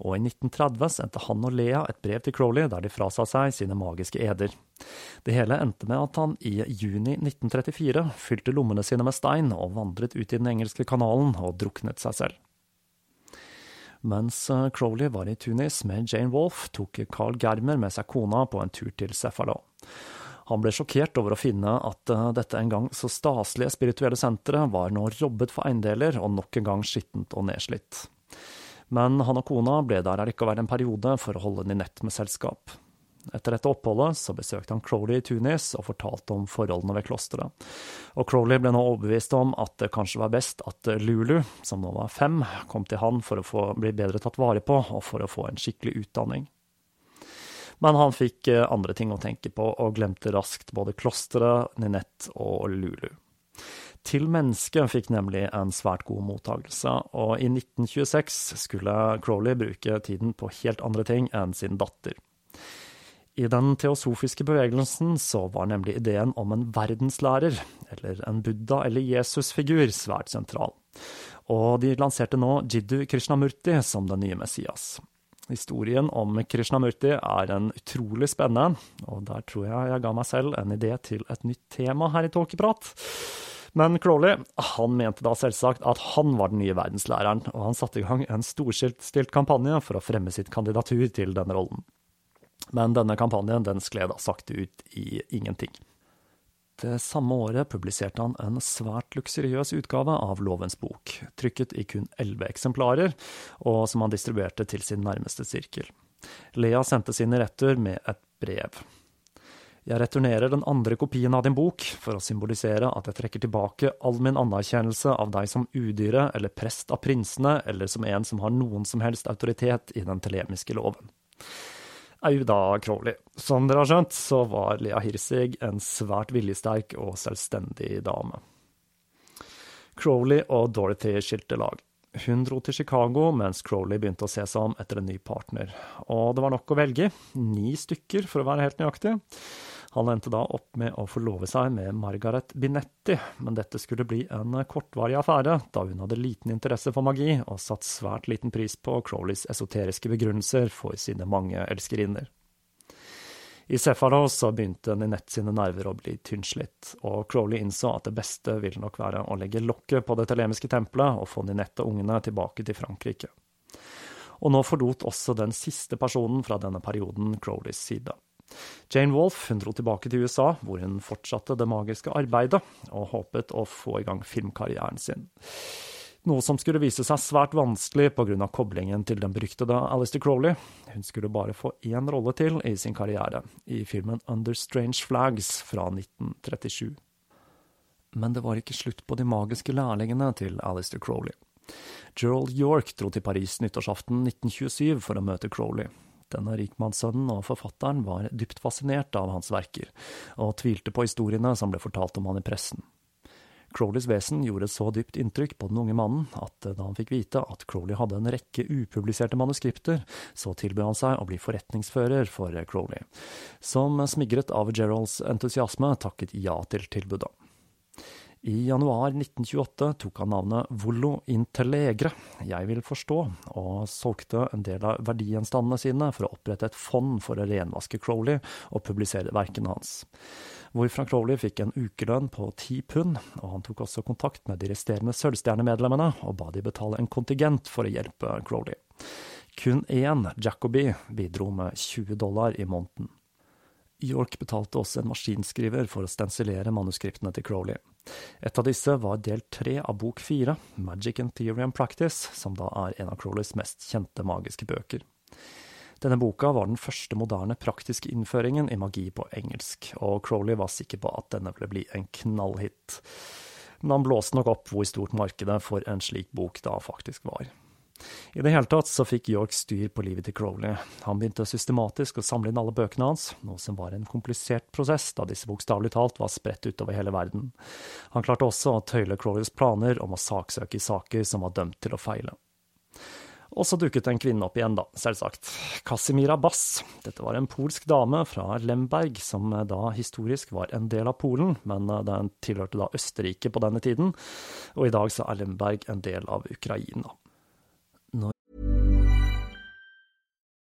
og i 1930 sendte han og Lea et brev til Crowley der de frasa seg sine magiske eder. Det hele endte med at han i juni 1934 fylte lommene sine med stein og vandret ut i den engelske kanalen og druknet seg selv. Mens eh, Crowley var i Tunis med Jane Wolfe, tok Carl Germer med seg kona på en tur til Cefalo. Han ble sjokkert over å finne at eh, dette en gang så staselige spirituelle senteret var nå robbet for eiendeler og nok en gang skittent og nedslitt. Men han og kona ble der allikevel en periode for å holde Ninette med selskap. Etter dette oppholdet så besøkte han Crowley i Tunis og fortalte om forholdene ved klosteret. Og Crowley ble nå overbevist om at det kanskje var best at Lulu, som nå var fem, kom til han for å få, bli bedre tatt vare på og for å få en skikkelig utdanning. Men han fikk eh, andre ting å tenke på, og glemte raskt både klosteret, Ninette og Lulu. Til mennesket fikk nemlig en svært god mottakelse, og i 1926 skulle Crowley bruke tiden på helt andre ting enn sin datter. I den teosofiske bevegelsen så var nemlig ideen om en verdenslærer, eller en buddha- eller Jesus-figur, svært sentral. Og de lanserte nå Jiddu Krishnamurti som den nye Messias. Historien om Krishnamurti er en utrolig spennende, og der tror jeg jeg ga meg selv en idé til et nytt tema her i Tåkeprat. Men Crowley han mente da selvsagt at han var den nye verdenslæreren, og han satte i gang en storstilt kampanje for å fremme sitt kandidatur til denne rollen. Men denne kampanjen den skled da sakte ut i ingenting. Det samme året publiserte han en svært luksuriøs utgave av Lovens bok, trykket i kun elleve eksemplarer, og som han distribuerte til sin nærmeste sirkel. Lea sendte sine retter med et brev. Jeg returnerer den andre kopien av din bok for å symbolisere at jeg trekker tilbake all min anerkjennelse av deg som udyret eller prest av prinsene, eller som en som har noen som helst autoritet i den telemiske loven. Au da, Crowley. Som dere har skjønt, så var Lea Hirsig en svært viljesterk og selvstendig dame. Crowley og Dorothy skilte lag. Hun dro til Chicago mens Crowley begynte å se seg om etter en ny partner, og det var nok å velge, ni stykker for å være helt nøyaktig. Han endte da opp med å forlove seg med Margaret Binetti, men dette skulle bli en kortvarig affære, da hun hadde liten interesse for magi og satt svært liten pris på Crowleys esoteriske begrunnelser for sine mange elskerinner. I Sefaros begynte Ninette sine nerver å bli tynnslitt, og Crowley innså at det beste ville nok være å legge lokket på det telemiske tempelet og få Ninette og ungene tilbake til Frankrike. Og nå forlot også den siste personen fra denne perioden Crowleys side. Jane Wolfe dro tilbake til USA, hvor hun fortsatte det magiske arbeidet, og håpet å få i gang filmkarrieren sin. Noe som skulle vise seg svært vanskelig pga. koblingen til den beryktede Alistair Crowley. Hun skulle bare få én rolle til i sin karriere, i filmen Under Strange Flags fra 1937. Men det var ikke slutt på de magiske lærlingene til Alistair Crowley. Gerald York dro til Paris nyttårsaften 1927 for å møte Crowley, denne rikmannssønnen og forfatteren var dypt fascinert av hans verker, og tvilte på historiene som ble fortalt om han i pressen. Crowleys vesen gjorde så dypt inntrykk på den unge mannen at da han fikk vite at Crowley hadde en rekke upubliserte manuskripter, så tilbød han seg å bli forretningsfører for Crowley, som smigret av Geralds entusiasme takket ja til tilbudet. I januar 1928 tok han navnet Volo Interlegre, jeg vil forstå, og solgte en del av verdigjenstandene sine for å opprette et fond for å renvaske Crowley og publisere verkene hans. Hvorfra Crowley fikk en ukelønn på ti pund, og han tok også kontakt med de resterende Sølvstjernemedlemmene og ba de betale en kontingent for å hjelpe Crowley. Kun én Jacobi bidro med 20 dollar i måneden. York betalte også en maskinskriver for å stensilere manuskriptene til Crowley. Et av disse var del tre av bok fire, Magic and Theory and Practice, som da er en av Crowleys mest kjente magiske bøker. Denne boka var den første moderne praktiske innføringen i magi på engelsk, og Crowley var sikker på at denne ville bli en knallhit. Men han blåste nok opp hvor stort markedet for en slik bok da faktisk var. I det hele tatt så fikk York styr på livet til Crowley. Han begynte systematisk å samle inn alle bøkene hans, noe som var en komplisert prosess, da disse bokstavelig talt var spredt utover hele verden. Han klarte også å tøyle Crowleys planer om å saksøke i saker som var dømt til å feile. Og så dukket en kvinne opp igjen, da, selvsagt. Casimira Bass. Dette var en polsk dame fra Lemberg, som da historisk var en del av Polen, men den tilhørte da Østerrike på denne tiden, og i dag så er Lemberg en del av Ukraina.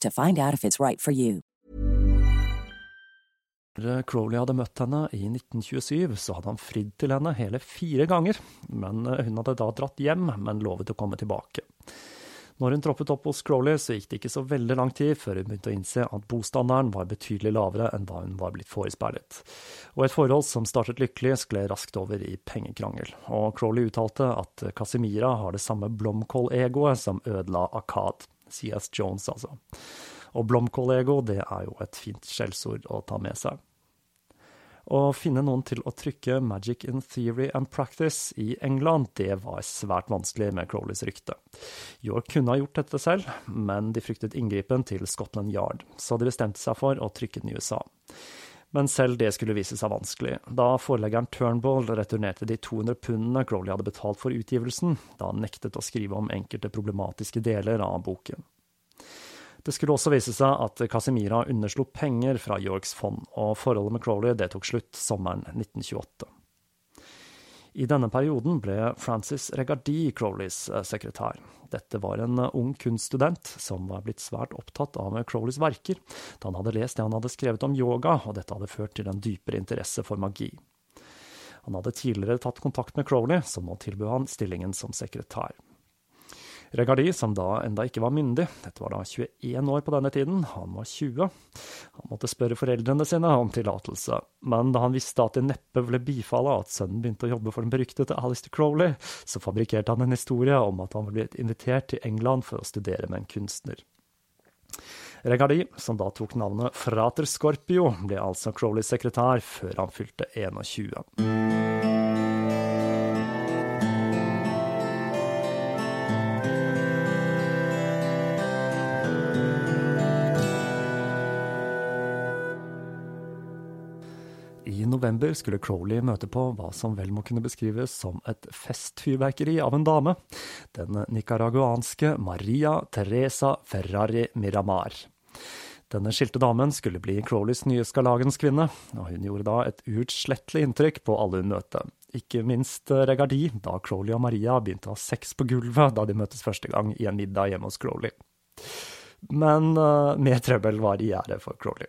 to find out if it's right for you. Da Crowley hadde møtt henne i 1927, så hadde han fridd til henne hele fire ganger, men eh, hun hadde da dratt hjem, men lovet å komme tilbake. Når hun troppet opp hos Crowley, så gikk det ikke så veldig lang tid før hun begynte å innse at bostandarden var betydelig lavere enn hva hun var blitt forespeilet. Og et forhold som startet lykkelig, skled raskt over i pengekrangel. Og Crowley uttalte at Casimira har det samme blomkålegoet som ødela Akkad. CS Jones, altså. Og blomkålego, det er jo et fint skjellsord å ta med seg. Å finne noen til å trykke Magic in Theory and Practice i England, det var svært vanskelig med Crowleys rykte. York kunne ha gjort dette selv, men de fryktet inngripen til Scotland Yard, så de bestemte seg for å trykke den i USA. Men selv det skulle vise seg vanskelig. Da forleggeren Turnbull returnerte de 200 pundene Crowley hadde betalt for utgivelsen, da han nektet å skrive om enkelte problematiske deler av boken. Det skulle også vise seg at Casimira underslo penger fra Yorks fond, og forholdet med Crowley det tok slutt sommeren 1928. I denne perioden ble Francis Regardi Crowleys eh, sekretær. Dette var en eh, ung kunststudent som var blitt svært opptatt av Crowleys verker, da han hadde lest det han hadde skrevet om yoga, og dette hadde ført til en dypere interesse for magi. Han hadde tidligere tatt kontakt med Crowley, som nå tilbød han stillingen som sekretær. Regardi, som da enda ikke var myndig, dette var da 21 år på denne tiden, han var 20, han måtte spørre foreldrene sine om tillatelse, men da han visste at det neppe ville bifalle at sønnen begynte å jobbe for den beryktede Alistair Crowley, så fabrikkerte han en historie om at han var blitt invitert til England for å studere med en kunstner. Regardi, som da tok navnet Frater Scorpio, ble altså Crowleys sekretær før han fylte 21. november skulle Crowley møte på hva som vel må kunne beskrives som et festfyrverkeri av en dame, den nicaraguanske Maria Teresa Ferrari Miramar. Denne skilte damen skulle bli Crowleys nye skarlagenskvinne, og hun gjorde da et uutslettelig inntrykk på alle hun møtte. Ikke minst Regardi, da Crowley og Maria begynte å ha sex på gulvet da de møttes første gang i en middag hjemme hos Crowley. Men uh, mer trøbbel var i gjære for Crowley.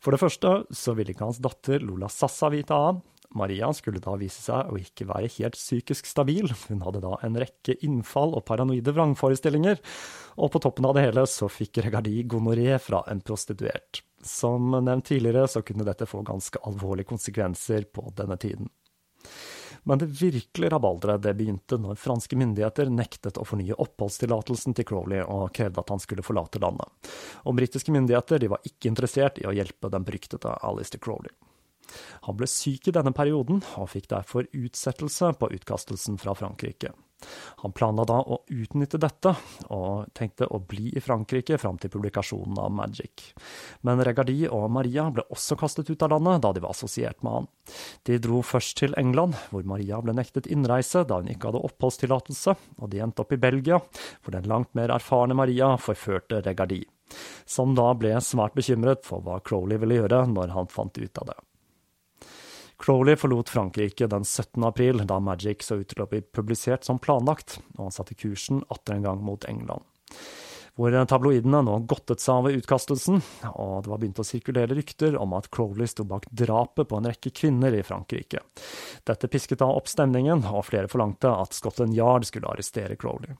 For det første så ville ikke hans datter Lola Sassa vite av. Maria skulle da vise seg å ikke være helt psykisk stabil, hun hadde da en rekke innfall og paranoide vrangforestillinger, og på toppen av det hele så fikk Regardi gonoré fra en prostituert. Som nevnt tidligere så kunne dette få ganske alvorlige konsekvenser på denne tiden. Men det virkelige rabalderet det begynte når franske myndigheter nektet å fornye oppholdstillatelsen til Crowley og krevde at han skulle forlate landet. Og britiske myndigheter var ikke interessert i å hjelpe den beryktede Alistair Crowley. Han ble syk i denne perioden, og fikk derfor utsettelse på utkastelsen fra Frankrike. Han planla da å utnytte dette, og tenkte å bli i Frankrike fram til publikasjonen av Magic. Men Regardi og Maria ble også kastet ut av landet da de var assosiert med han. De dro først til England, hvor Maria ble nektet innreise da hun ikke hadde oppholdstillatelse, og de endte opp i Belgia, hvor den langt mer erfarne Maria forførte Regardi, som da ble svært bekymret for hva Crowley ville gjøre når han fant ut av det. Crowley forlot Frankrike den 17. april, da Magic så ut til å bli publisert som planlagt, og han satte kursen atter en gang mot England. Hvor tabloidene nå godtet seg over utkastelsen, og det var begynt å sirkulere rykter om at Crowley sto bak drapet på en rekke kvinner i Frankrike. Dette pisket da opp stemningen, og flere forlangte at Scotland Yard skulle arrestere Crowley.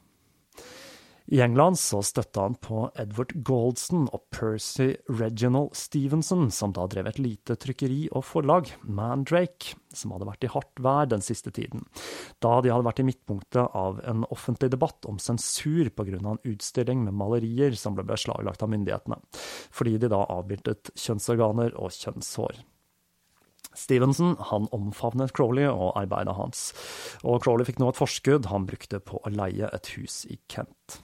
I England så støtta han på Edward Goldson og Percy Reginald Stevenson, som da drev et lite trykkeri og forlag, Mandrake, som hadde vært i hardt vær den siste tiden, da de hadde vært i midtpunktet av en offentlig debatt om sensur pga. en utstilling med malerier som ble beslaglagt av myndighetene, fordi de da avbildet kjønnsorganer og kjønnshår. Stevenson han omfavnet Crowley og arbeidet hans, og Crowley fikk nå et forskudd han brukte på å leie et hus i Kent.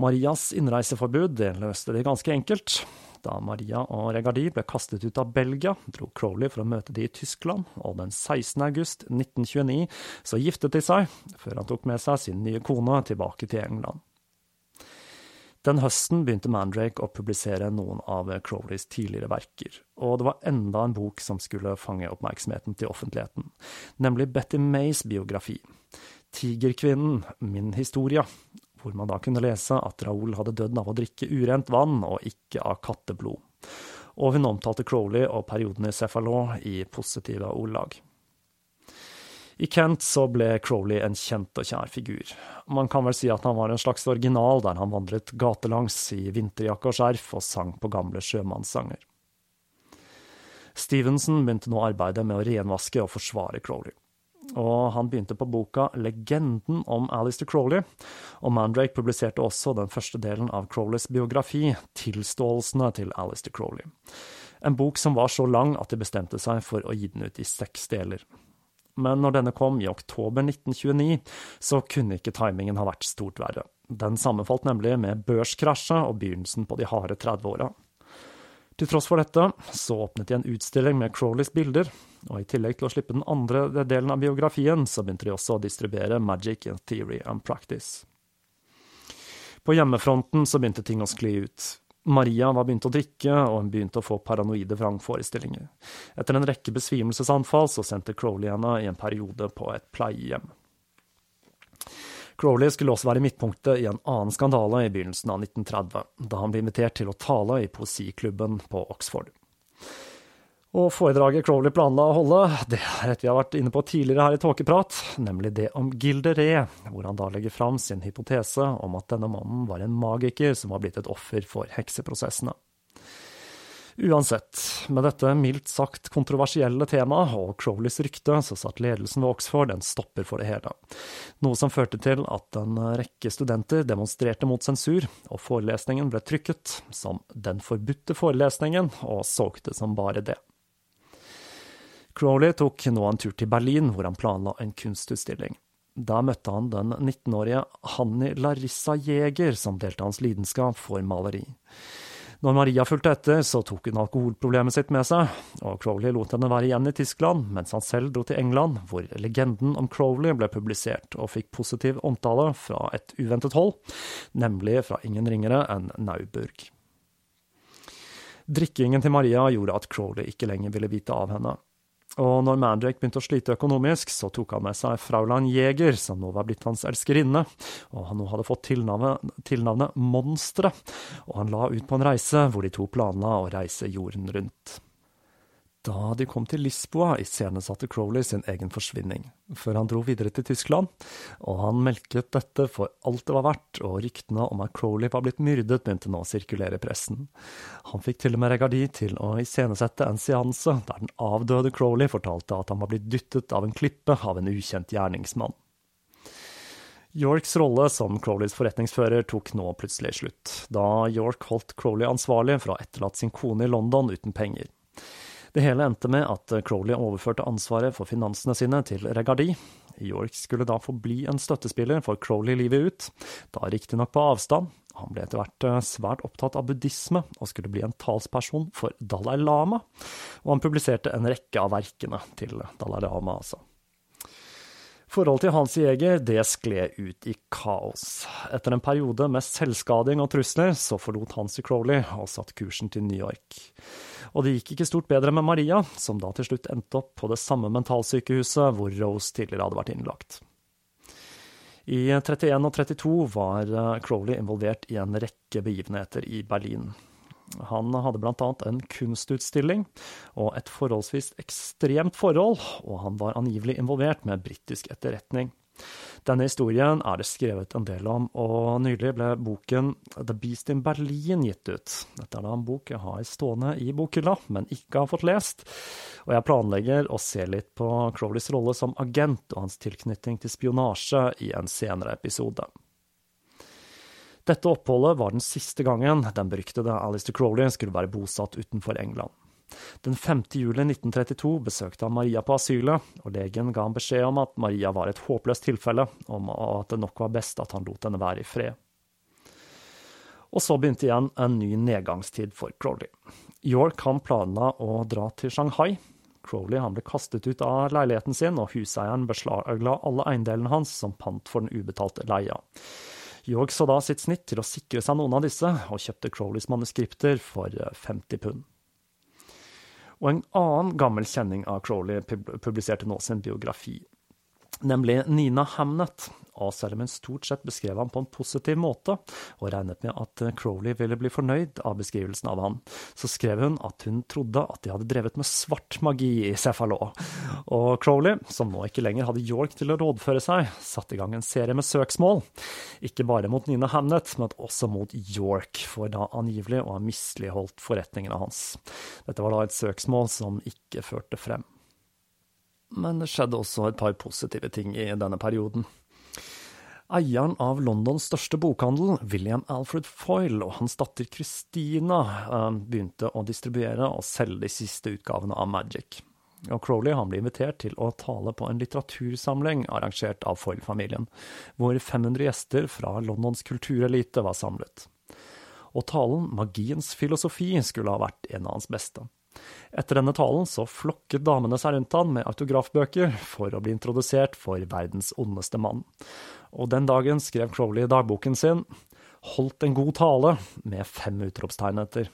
Marias innreiseforbud det løste de ganske enkelt. Da Maria og Regardi ble kastet ut av Belgia, dro Crowley for å møte de i Tyskland, og den 16. august 1929 så giftet de seg, før han tok med seg sin nye kone tilbake til England. Den høsten begynte Mandrake å publisere noen av Crowleys tidligere verker, og det var enda en bok som skulle fange oppmerksomheten til offentligheten, nemlig Betty Mays biografi, Tigerkvinnen, min historie, hvor man da kunne lese at Raoul hadde dødd av å drikke urent vann og ikke av katteblod. Og hun omtalte Crowley og perioden i Cephalon i positive ordlag. I Kent så ble Crowley en kjent og kjær figur. Man kan vel si at han var en slags original der han vandret gatelangs i vinterjakke og skjerf og sang på gamle sjømannssanger. Stevenson begynte nå arbeidet med å renvaske og forsvare Crowley og han begynte på boka Legenden om Alistair Crowley, og Mandrake publiserte også den første delen av Crowleys biografi, Tilståelsene til Alistair Crowley. En bok som var så lang at de bestemte seg for å gi den ut i seks deler. Men når denne kom i oktober 1929, så kunne ikke timingen ha vært stort verre. Den sammenfalt nemlig med børskrasjet og begynnelsen på de harde 30-åra. Til tross for dette så åpnet de en utstilling med Crowleys bilder, og i tillegg til å slippe den andre delen av biografien, så begynte de også å distribuere Magic in Theory and Practice. På hjemmefronten så begynte ting å skli ut. Maria var begynt å drikke, og hun begynte å få paranoide vrangforestillinger. Etter en rekke besvimelsesanfall så sendte Crowley henne i en periode på et pleiehjem. Crowley skulle også være midtpunktet i en annen skandale i begynnelsen av 1930, da han ble invitert til å tale i poesiklubben på Oxford. Og foredraget Crowley planla å holde, det er et vi har vært inne på tidligere her i Tåkeprat, nemlig det om Gilderé, hvor han da legger fram sin hypotese om at denne mannen var en magiker som var blitt et offer for hekseprosessene. Uansett, med dette mildt sagt kontroversielle temaet og Crowleys rykte, så satt ledelsen ved Oxford en stopper for det hele. Noe som førte til at en rekke studenter demonstrerte mot sensur, og forelesningen ble trykket som Den forbudte forelesningen, og solgte som bare det. Crowley tok nå en tur til Berlin, hvor han planla en kunstutstilling. Da møtte han den 19-årige Hanni Larissa Jæger, som delte hans lidenskap for maleri. Når Maria fulgte etter, så tok hun alkoholproblemet sitt med seg, og Crowley lot henne være igjen i Tyskland, mens han selv dro til England, hvor legenden om Crowley ble publisert og fikk positiv omtale fra et uventet hold, nemlig fra ingen ringere enn Nauburg. Drikkingen til Maria gjorde at Crowley ikke lenger ville vite av henne. Og når Mandrake begynte å slite økonomisk, så tok han med seg Fraulein Jæger, som nå var blitt hans elskerinne, og han nå hadde fått tilnavnet, tilnavnet Monsteret, og han la ut på en reise hvor de to planla å reise jorden rundt. Da de kom til Lisboa, iscenesatte Crowley sin egen forsvinning, før han dro videre til Tyskland, og han melket dette for alt det var verdt, og ryktene om at Crowley var blitt myrdet, begynte nå å sirkulere i pressen. Han fikk til og med Regardi til å iscenesette en seanse der den avdøde Crowley fortalte at han var blitt dyttet av en klippe av en ukjent gjerningsmann. Yorks rolle som Crowleys forretningsfører tok nå plutselig slutt, da York holdt Crowley ansvarlig for å ha etterlatt sin kone i London uten penger. Det hele endte med at Crowley overførte ansvaret for finansene sine til Regardi. York skulle da få bli en støttespiller for Crowley livet ut, da riktignok på avstand. Han ble etter hvert eh, svært opptatt av buddhisme, og skulle bli en talsperson for Dalai Lama. Og han publiserte en rekke av verkene til Dalai Lama, altså. Forholdet til Hans Jæger det skled ut i kaos. Etter en periode med selvskading og trusler, så forlot Hansi Crowley og satte kursen til New York. Og det gikk ikke stort bedre med Maria, som da til slutt endte opp på det samme mentalsykehuset hvor Rose tidligere hadde vært innlagt. I 31 og 32 var eh, Crowley involvert i en rekke begivenheter i Berlin. Han hadde annet en kunstutstilling og et forholdsvis ekstremt forhold, og han var angivelig involvert med britisk etterretning. Denne historien er det skrevet en del om, og nylig ble boken The Beast in Berlin gitt ut. Dette er da en bok jeg har stående i bokhylla, men ikke har fått lest. Og jeg planlegger å se litt på Crowleys rolle som agent og hans tilknytning til spionasje i en senere episode. Dette oppholdet var den siste gangen den beryktede Alistair Crowley skulle være bosatt utenfor England. Den 5. juli 1932 besøkte han Maria på asylet, og legen ga ham beskjed om at Maria var et håpløst tilfelle, og at det nok var best at han lot henne være i fred. Og så begynte igjen en ny nedgangstid for Crowley. York han planla å dra til Shanghai. Crowley ble kastet ut av leiligheten sin, og huseieren beslagla alle eiendelene hans som pant for den ubetalte leia. York så da sitt snitt til å sikre seg noen av disse, og kjøpte Crowleys manuskripter for 50 pund. Og en annen gammel kjenning av Crowley publiserte nå sin biografi, nemlig Nina Hamnet. Og selv om hun stort sett beskrev ham på en positiv måte, og regnet med at Crowley ville bli fornøyd av beskrivelsen av han, så skrev hun at hun trodde at de hadde drevet med svart magi i Cephalo. Og Crowley, som nå ikke lenger hadde York til å rådføre seg, satte i gang en serie med søksmål. Ikke bare mot Nina Hamnet, men også mot York, for da angivelig å ha misligholdt forretningene hans. Dette var da et søksmål som ikke førte frem. Men det skjedde også et par positive ting i denne perioden. Eieren av Londons største bokhandel, William Alfred Foyle, og hans datter Christina eh, begynte å distribuere og selge de siste utgavene av Magic. Og Crowley ble invitert til å tale på en litteratursamling arrangert av Foyle-familien, hvor 500 gjester fra Londons kulturelite var samlet. Og talen Magiens filosofi skulle ha vært en av hans beste. Etter denne talen så flokket damene seg rundt han med autografbøker for å bli introdusert for verdens ondeste mann. Og den dagen skrev Crowley i dagboken sin 'holdt en god tale' med fem utropstegn etter.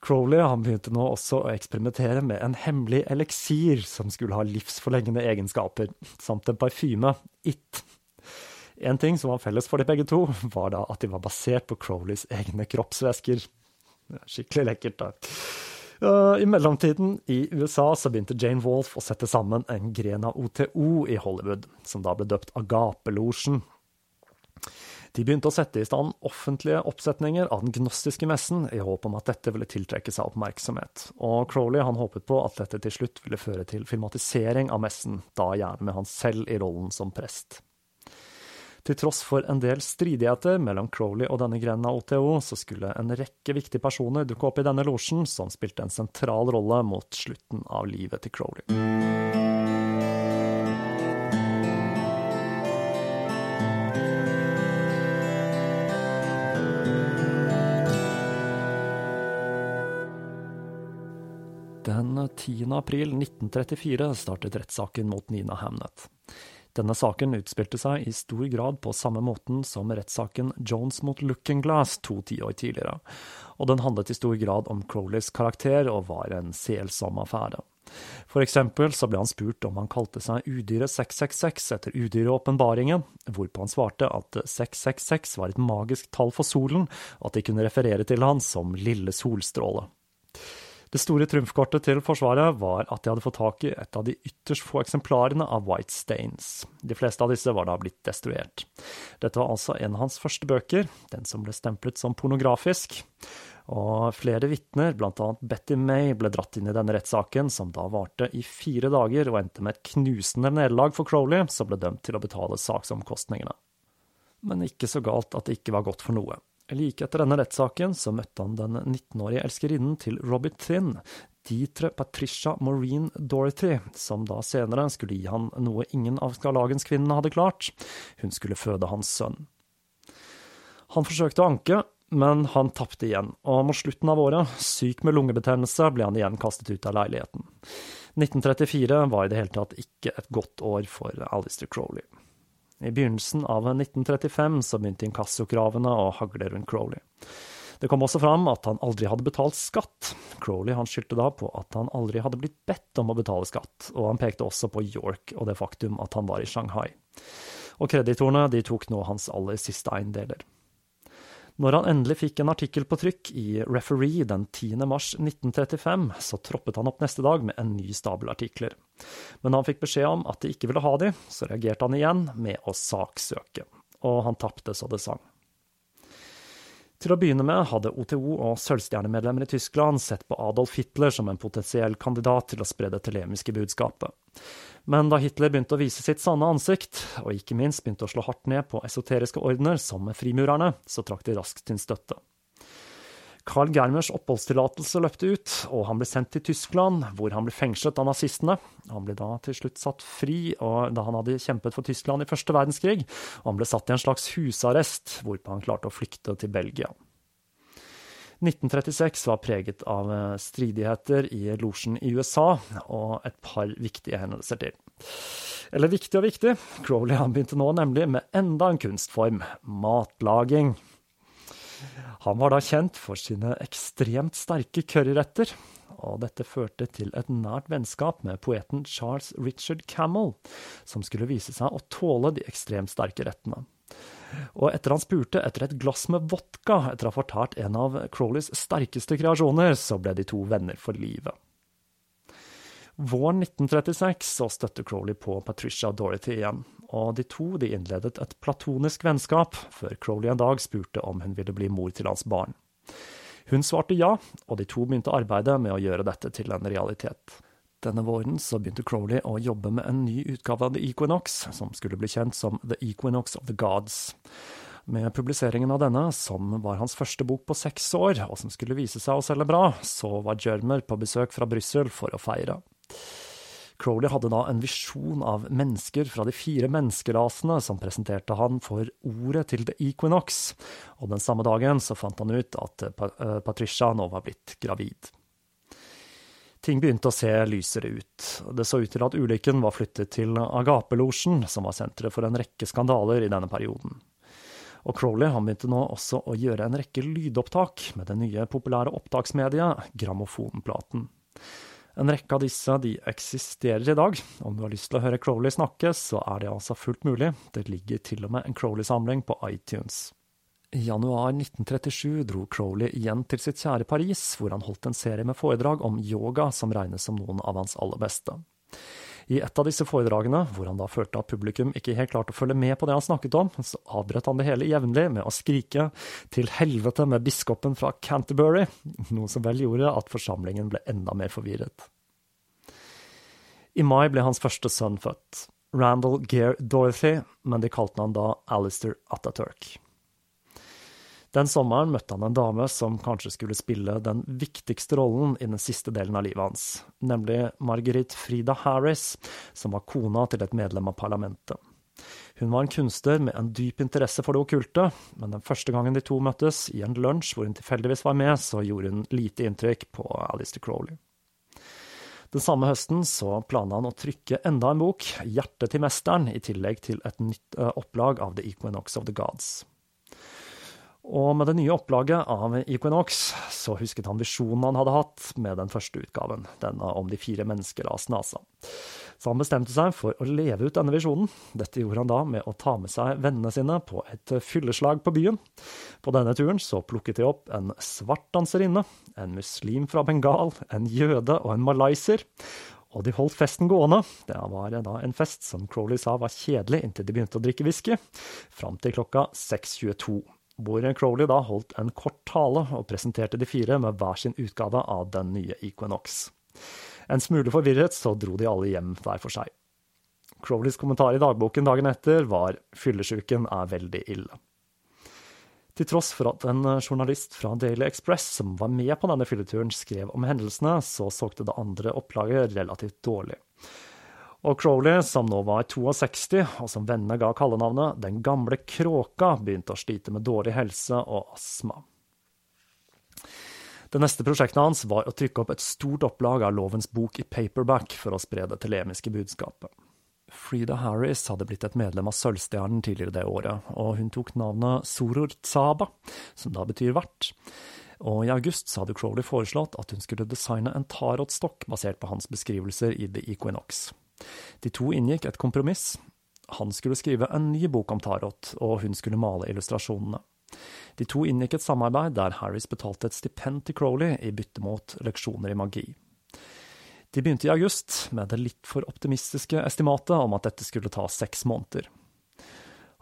Crowley han begynte nå også å eksperimentere med en hemmelig eliksir som skulle ha livsforlengende egenskaper, samt en parfyme, It. En ting som var felles for de begge to, var da at de var basert på Crowleys egne kroppsvæsker. Skikkelig lekkert, da. I mellomtiden, i USA, så begynte Jane Wolfe å sette sammen en gren av OTO i Hollywood, som da ble døpt Agapelosjen. De begynte å sette i stand offentlige oppsetninger av den gnostiske messen, i håp om at dette ville tiltrekke seg oppmerksomhet. Og Crowley han håpet på at dette til slutt ville føre til filmatisering av messen, da gjerne med han selv i rollen som prest. Til tross for en del stridigheter mellom Crowley og denne grenen av OTO, så skulle en rekke viktige personer dukke opp i denne losjen, som spilte en sentral rolle mot slutten av livet til Crowley. Den 10. april 1934 startet rettssaken mot Nina Hamnet. Denne saken utspilte seg i stor grad på samme måten som rettssaken Jones mot Looking Glass to tiår tidligere, og den handlet i stor grad om Crowleys karakter og var en selsom affære. For eksempel så ble han spurt om han kalte seg Udyret 666 etter udyreåpenbaringen, hvorpå han svarte at 666 var et magisk tall for solen, og at de kunne referere til han som Lille Solstråle. Det store trumfkortet til Forsvaret var at de hadde fått tak i et av de ytterst få eksemplarene av White Stains. De fleste av disse var da blitt destruert. Dette var altså en av hans første bøker, den som ble stemplet som pornografisk. Og flere vitner, annet Betty May, ble dratt inn i denne rettssaken, som da varte i fire dager og endte med et knusende nederlag for Crowley, som ble dømt til å betale saksomkostningene. Men ikke så galt at det ikke var godt for noe. Like etter denne rettssaken så møtte han den 19-årige elskerinnen til Robert Thin, Dietre Patricia Maureen Dorothy, som da senere skulle gi han noe ingen av skarlagenskvinnene hadde klart. Hun skulle føde hans sønn. Han forsøkte å anke, men han tapte igjen, og mot slutten av året, syk med lungebetennelse, ble han igjen kastet ut av leiligheten. 1934 var i det hele tatt ikke et godt år for Alistair Crowley. I begynnelsen av 1935 så begynte inkassokravene å hagle rundt Crowley. Det kom også fram at han aldri hadde betalt skatt. Crowley han skyldte da på at han aldri hadde blitt bedt om å betale skatt, og han pekte også på York og det faktum at han var i Shanghai. Og kreditorene de tok nå hans aller siste eiendeler. Når han endelig fikk en artikkel på trykk i Referee den 10. mars 1935, så troppet han opp neste dag med en ny stabel artikler. Men da han fikk beskjed om at de ikke ville ha de, så reagerte han igjen med å saksøke. Og han tapte så det sang. Til å begynne med hadde OTO og sølvstjernemedlemmer i Tyskland sett på Adolf Hitler som en potensiell kandidat til å spre det telemiske budskapet. Men da Hitler begynte å vise sitt sanne ansikt, og ikke minst begynte å slå hardt ned på esoteriske ordener som med frimurerne, så trakk de raskt sin støtte. Carl Germers oppholdstillatelse løpte ut, og han ble sendt til Tyskland, hvor han ble fengslet av nazistene. Han ble da til slutt satt fri da han hadde kjempet for Tyskland i første verdenskrig, og han ble satt i en slags husarrest, hvorpå han klarte å flykte til Belgia. 1936 var preget av eh, stridigheter i losjen i USA, og et par viktige hendelser til. Eller viktig og viktig, Crowley han begynte nå nemlig med enda en kunstform, matlaging. Han var da kjent for sine ekstremt sterke curryretter, og dette førte til et nært vennskap med poeten Charles Richard Camel, som skulle vise seg å tåle de ekstremt sterke rettene. Og etter han spurte etter et glass med vodka etter å ha fortalt en av Crowleys sterkeste kreasjoner, så ble de to venner for livet. Våren 1936 så støtte Crowley på Patricia Dorothy igjen, og de to de innledet et platonisk vennskap, før Crowley en dag spurte om hun ville bli mor til hans barn. Hun svarte ja, og de to begynte arbeidet med å gjøre dette til en realitet. Denne våren så begynte Crowley å jobbe med en ny utgave av The Equinox, som skulle bli kjent som The Equinox of the Gods. Med publiseringen av denne, som var hans første bok på seks år, og som skulle vise seg å selge bra, så var Jermer på besøk fra Brussel for å feire. Crowley hadde da en visjon av mennesker fra de fire menneskerasene som presenterte han for ordet til The Equinox, og den samme dagen så fant han ut at eh, Patricia nå var blitt gravid. Ting begynte å se lysere ut. Det så ut til at ulykken var flyttet til Agapelosjen, som var senteret for en rekke skandaler i denne perioden. Og Crowley han begynte nå også å gjøre en rekke lydopptak med det nye populære opptaksmediet grammofonplaten. En rekke av disse de eksisterer i dag. Om du har lyst til å høre Crowley snakke, så er det altså fullt mulig. Det ligger til og med en Crowley-samling på iTunes. I januar 1937 dro Crowley igjen til sitt kjære Paris, hvor han holdt en serie med foredrag om yoga som regnes som noen av hans aller beste. I et av disse foredragene, hvor han da følte at publikum ikke helt klarte å følge med på det han snakket om, så avbrøt han det hele jevnlig med å skrike 'til helvete med biskopen fra Canterbury', noe som vel gjorde at forsamlingen ble enda mer forvirret. I mai ble hans første sønn født, Randall Gere Dorothy, men de kalte han da Alistair Ataturk. Den sommeren møtte han en dame som kanskje skulle spille den viktigste rollen i den siste delen av livet hans, nemlig Marguerite Frida Harris, som var kona til et medlem av parlamentet. Hun var en kunstner med en dyp interesse for det okkulte, men den første gangen de to møttes, i en lunsj hvor hun tilfeldigvis var med, så gjorde hun lite inntrykk på Alistair Crowley. Den samme høsten så planla han å trykke enda en bok, 'Hjertet til mesteren', i tillegg til et nytt opplag av The Equinox of the Gods. Og med det nye opplaget av Equinox så husket han visjonen han hadde hatt med den første utgaven, denne om de fire menneskerasene, altså. Så han bestemte seg for å leve ut denne visjonen. Dette gjorde han da med å ta med seg vennene sine på et fylleslag på byen. På denne turen så plukket de opp en svart danserinne, en muslim fra Bengal, en jøde og en malayser. Og de holdt festen gående. Det var da en fest som Crowley sa var kjedelig inntil de begynte å drikke whisky, fram til klokka 6.22 hvor Crowley da holdt en kort tale og presenterte de fire med hver sin utgave av den nye Equinox. En smule forvirret så dro de alle hjem hver for seg. Crowleys kommentar i dagboken dagen etter var 'fyllesyken er veldig ille'. Til tross for at en journalist fra Daily Express som var med på denne fylleturen, skrev om hendelsene, så solgte det andre opplaget relativt dårlig. Og Crowley, som nå var 62, og som vennene ga kallenavnet Den gamle kråka, begynte å slite med dårlig helse og astma. Det neste prosjektet hans var å trykke opp et stort opplag av Lovens bok i paperback for å spre det telemiske budskapet. Frida Harris hadde blitt et medlem av Sølvstjernen tidligere det året, og hun tok navnet Soror Tsaba, som da betyr vert. Og i august hadde Crowley foreslått at hun skulle designe en tarotstokk basert på hans beskrivelser i The Equinox. De to inngikk et kompromiss. Han skulle skrive en ny bok om tarot, og hun skulle male illustrasjonene. De to inngikk et samarbeid der Harris betalte et stipend til Crowley i bytte mot leksjoner i magi. De begynte i august, med det litt for optimistiske estimatet om at dette skulle ta seks måneder.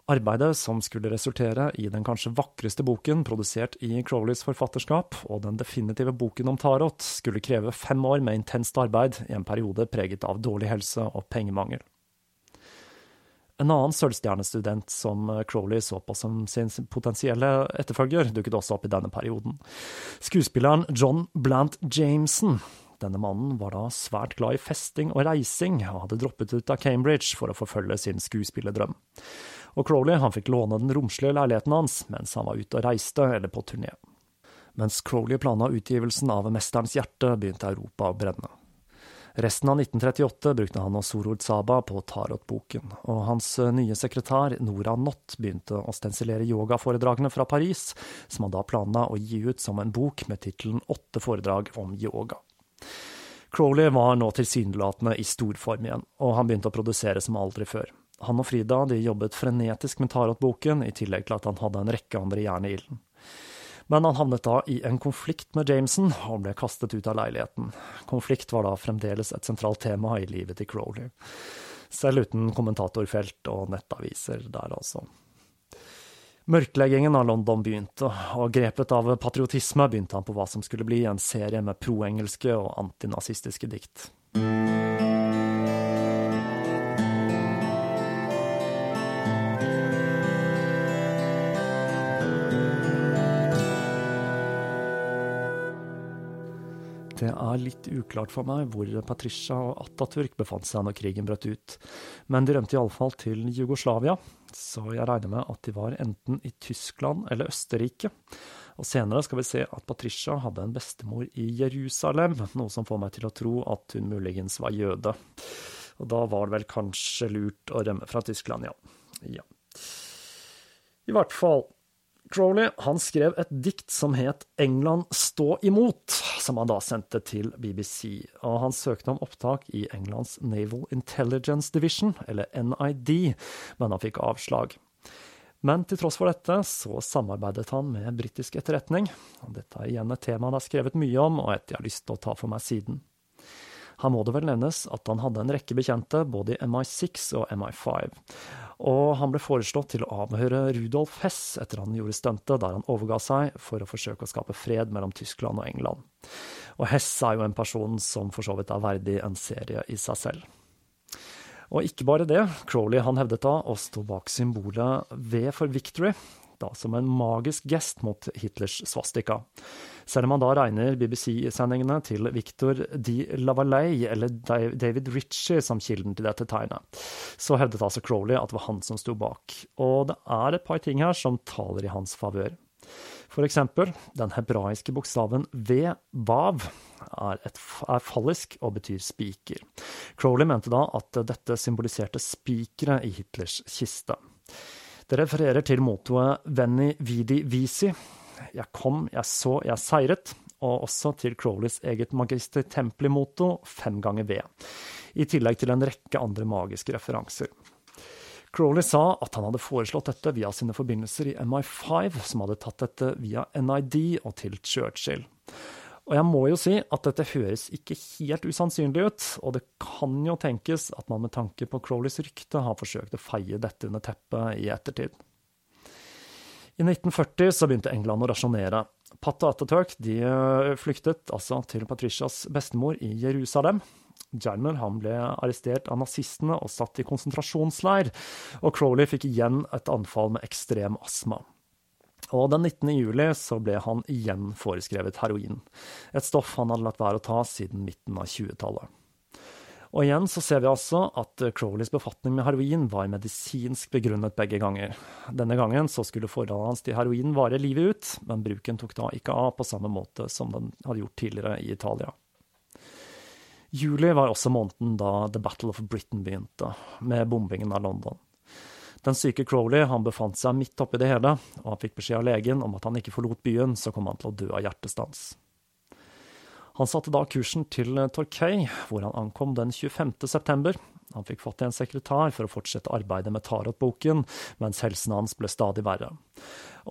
Arbeidet, som skulle resultere i den kanskje vakreste boken produsert i Crowleys forfatterskap, og den definitive boken om tarot, skulle kreve fem år med intenst arbeid i en periode preget av dårlig helse og pengemangel. En annen sølvstjernestudent som Crowley så på som sin potensielle etterfølger, dukket også opp i denne perioden. Skuespilleren John Blant Jameson. Denne mannen var da svært glad i festing og reising, og hadde droppet ut av Cambridge for å forfølge sin skuespillerdrøm. Og Crowley han fikk låne den romslige leiligheten hans mens han var ute og reiste eller på turné. Mens Crowley planla utgivelsen av Mesterens hjerte, begynte Europa å brenne. Resten av 1938 brukte han og Sorod Saba på Tarot-boken, og hans eh, nye sekretær Nora Nott begynte å stensilere yogaforedragene fra Paris, som han da planla å gi ut som en bok med tittelen Åtte foredrag om yoga. Crowley var nå tilsynelatende i storform igjen, og han begynte å produsere som aldri før. Han og Frida de jobbet frenetisk med Tarot-boken, i tillegg til at han hadde en rekke andre jern i ilden. Men han havnet da i en konflikt med Jameson og ble kastet ut av leiligheten. Konflikt var da fremdeles et sentralt tema i livet til Crowley. Selv uten kommentatorfelt og nettaviser der, altså. Mørkleggingen av London begynte, og grepet av patriotisme begynte han på hva som skulle bli en serie med proengelske og antinazistiske dikt. Det er litt uklart for meg hvor Patricia og Atatürk befant seg når krigen brøt ut, men de rømte iallfall til Jugoslavia, så jeg regner med at de var enten i Tyskland eller Østerrike. Og senere skal vi se at Patricia hadde en bestemor i Jerusalem, noe som får meg til å tro at hun muligens var jøde. Og da var det vel kanskje lurt å rømme fra Tyskland, ja. ja. I hvert fall, Crowley han skrev et dikt som het England stå imot, som han da sendte til BBC. Og han søkte om opptak i Englands Naval Intelligence Division, eller NID, men han fikk avslag. Men til tross for dette så samarbeidet han med britisk etterretning. Dette er igjen et tema han har skrevet mye om, og et jeg har lyst til å ta for meg siden. Her må det vel nevnes at han hadde en rekke bekjente både i MI6 og MI5 og han ble foreslått til å avhøre Rudolf Hess etter han gjorde stuntet der han overga seg for å forsøke å skape fred mellom Tyskland og England. Og Hess er jo en person som for så vidt er verdig en serie i seg selv. Og ikke bare det, Crowley han hevdet da å stå bak symbolet V for Victory, da som en magisk gest mot Hitlers svastika. Selv om man da regner BBC-sendingene til Victor de Lavallee eller David Ritchie som kilden til dette tegnet, så hevdet altså Crowley at det var han som sto bak. Og det er et par ting her som taler i hans favør. Eksempel, den hebraiske bokstaven V, vav, er, et, er fallisk og betyr spiker. Crowley mente da at dette symboliserte spikere i Hitlers kiste. Det refererer til mottoet Venni vidi visi, jeg kom, jeg så, jeg seiret, og også til Crowleys eget Magister Templi-motto fem ganger V, i tillegg til en rekke andre magiske referanser. Crowley sa at han hadde foreslått dette via sine forbindelser i MI5, som hadde tatt dette via NID og til Churchill. Og jeg må jo si at dette høres ikke helt usannsynlig ut, og det kan jo tenkes at man med tanke på Crowleys rykte har forsøkt å feie dette under teppet i ettertid. I 1940 så begynte England å rasjonere. Pat og Ataturk de eh, flyktet altså til Patricias bestemor i Jerusalem. Jarmer han ble arrestert av nazistene og satt i konsentrasjonsleir, og Crowley fikk igjen et anfall med ekstrem astma. Og den 19. juli så ble han igjen foreskrevet heroin, et stoff han hadde latt være å ta siden midten av 20-tallet. Og igjen så ser vi altså at Crowleys befatning med heroin var medisinsk begrunnet begge ganger. Denne gangen så skulle forholdet hans til heroin vare livet ut, men bruken tok da ikke av på samme måte som den hadde gjort tidligere i Italia. Juli var også måneden da The Battle of Britain begynte, med bombingen av London. Den syke Crowley han befant seg midt oppi det hele, og han fikk beskjed av legen om at han ikke forlot byen, så kom han til å dø av hjertestans. Han satte da kursen til Torquay, hvor han ankom den 25. september. Han fikk fått en sekretær for å fortsette arbeidet med Tarot-boken, mens helsen hans ble stadig verre.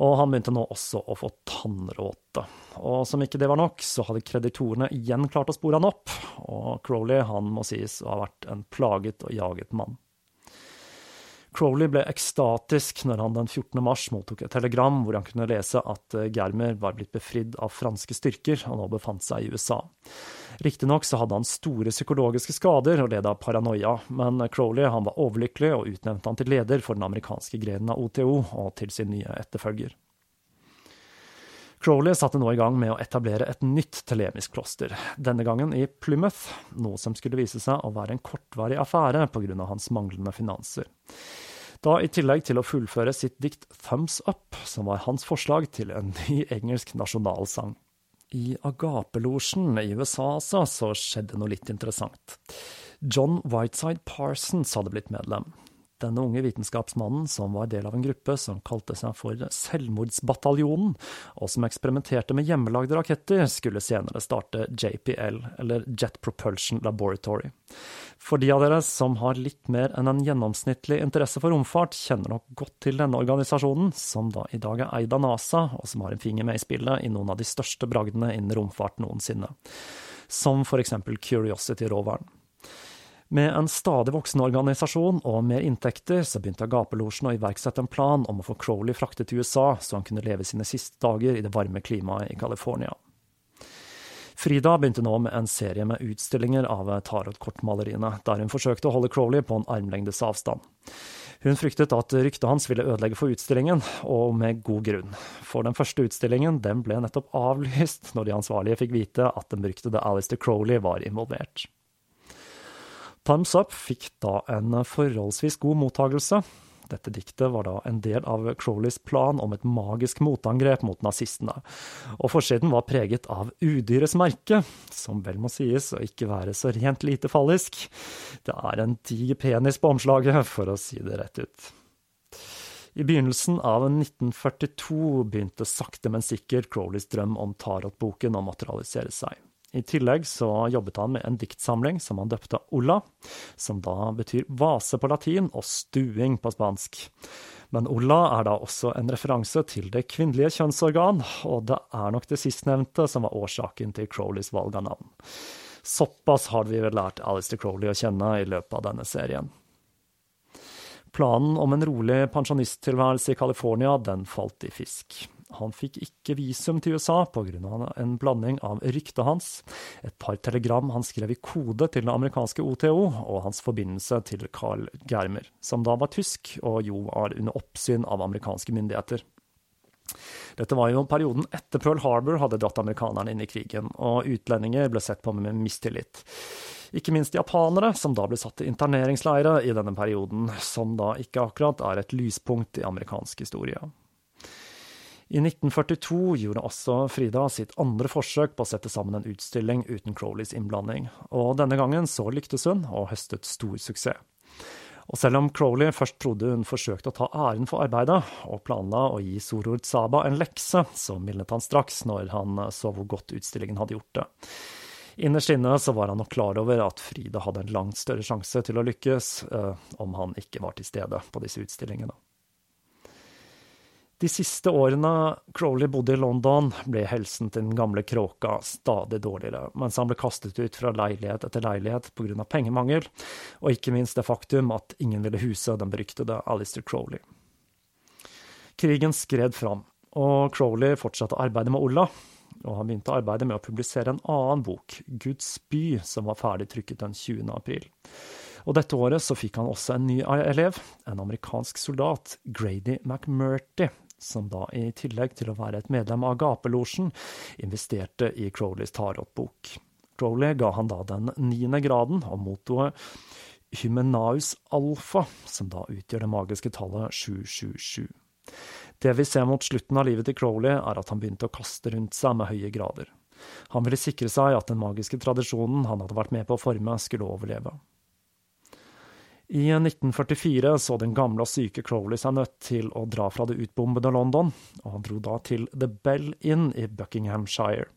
Og han begynte nå også å få tannråte. Og som ikke det var nok, så hadde kreditorene igjen klart å spore han opp, og Crowley han må sies å ha vært en plaget og jaget mann. Crowley ble ekstatisk når han den 14. mars mottok et telegram hvor han kunne lese at eh, Germer var blitt befridd av franske styrker og nå befant seg i USA. Riktignok så hadde han store psykologiske skader og led av paranoia, men Crowley han var overlykkelig og utnevnte han til leder for den amerikanske grenen av OTO og til sin nye etterfølger. Crowley satte nå i gang med å etablere et nytt telemisk kloster, denne gangen i Plymouth, noe som skulle vise seg å være en kortvarig affære pga. hans manglende finanser. Da i tillegg til å fullføre sitt dikt Thumbs Up, som var hans forslag til en ny engelsk nasjonalsang. I Agapelosjen i USA altså, så skjedde noe litt interessant. John Whiteside Parsons hadde blitt medlem. Denne unge vitenskapsmannen, som var del av en gruppe som kalte seg for Selvmordsbataljonen, og som eksperimenterte med hjemmelagde raketter, skulle senere starte JPL, eller Jet Propulsion Laboratory. For de av dere som har litt mer enn en gjennomsnittlig interesse for romfart, kjenner nok godt til denne organisasjonen, som da i dag er eid av NASA, og som har en finger med i spillet i noen av de største bragdene innen romfart noensinne, som for eksempel Curiosity-roveren. Med en stadig voksende organisasjon og mer inntekter, så begynte Agapelosjen å iverksette en plan om å få Crowley fraktet til USA, så han kunne leve sine siste dager i det varme klimaet i California. Frida begynte nå med en serie med utstillinger av tarotkortmaleriene, der hun forsøkte å holde Crowley på en armlengdes avstand. Hun fryktet at ryktet hans ville ødelegge for utstillingen, og med god grunn. For den første utstillingen den ble nettopp avlyst når de ansvarlige fikk vite at den beryktede Alistair Crowley var involvert. Time's Up fikk da en forholdsvis god mottagelse. Dette diktet var da en del av Crowleys plan om et magisk motangrep mot nazistene, og forsiden var preget av udyrets merke, som vel må sies å ikke være så rent lite fallisk. Det er en diger penis på omslaget, for å si det rett ut. I begynnelsen av 1942 begynte sakte, men sikkert Crowleys drøm om tarotboken å materialisere seg. I tillegg så jobbet han med en diktsamling som han døpte Olla, som da betyr vase på latin og stuing på spansk. Men Olla er da også en referanse til det kvinnelige kjønnsorgan, og det er nok det sistnevnte som var årsaken til Crowleys valg av navn. Såpass har vi vel lært Alistair Crowley å kjenne i løpet av denne serien. Planen om en rolig pensjonisttilværelse i California, den falt i fisk. Han fikk ikke visum til USA pga. en blanding av ryktet hans, et par telegram han skrev i kode til den amerikanske OTO, og hans forbindelse til Carl Germer, som da var tysk og jo var under oppsyn av amerikanske myndigheter. Dette var jo perioden etter Pearl Harbor hadde dratt amerikanerne inn i krigen, og utlendinger ble sett på med mistillit. Ikke minst japanere, som da ble satt i interneringsleire i denne perioden, som da ikke akkurat er et lyspunkt i amerikansk historie. I 1942 gjorde også Frida sitt andre forsøk på å sette sammen en utstilling uten Crowleys innblanding, og denne gangen så lyktes hun og høstet stor suksess. Og selv om Crowley først trodde hun forsøkte å ta æren for arbeidet, og planla å gi Soror Tsaba en lekse, så mildnet han straks når han så hvor godt utstillingen hadde gjort det. Innerst inne så var han nok klar over at Frida hadde en langt større sjanse til å lykkes eh, om han ikke var til stede på disse utstillingene. De siste årene Crowley bodde i London, ble helsen til den gamle kråka stadig dårligere, mens han ble kastet ut fra leilighet etter leilighet pga. pengemangel, og ikke minst det faktum at ingen ville huse den beryktede Alistair Crowley. Krigen skred fram, og Crowley fortsatte arbeidet med Ola, og han begynte arbeidet med å publisere en annen bok, Guds by, som var ferdig trykket den 20. april. Og dette året så fikk han også en ny elev, en amerikansk soldat, Grady McMurty, som da i tillegg til å være et medlem av Gapelosjen, investerte i Crowleys tarotbok. Crowley ga han da den niende graden og mottoet Hymenaus alfa, som da utgjør det magiske tallet 777. Det vi ser mot slutten av livet til Crowley, er at han begynte å kaste rundt seg med høye grader. Han ville sikre seg at den magiske tradisjonen han hadde vært med på å forme, skulle overleve. I 1944 så den gamle og syke Crowley seg nødt til å dra fra det utbombede London, og han dro da til The Bell Inn i Buckinghamshire.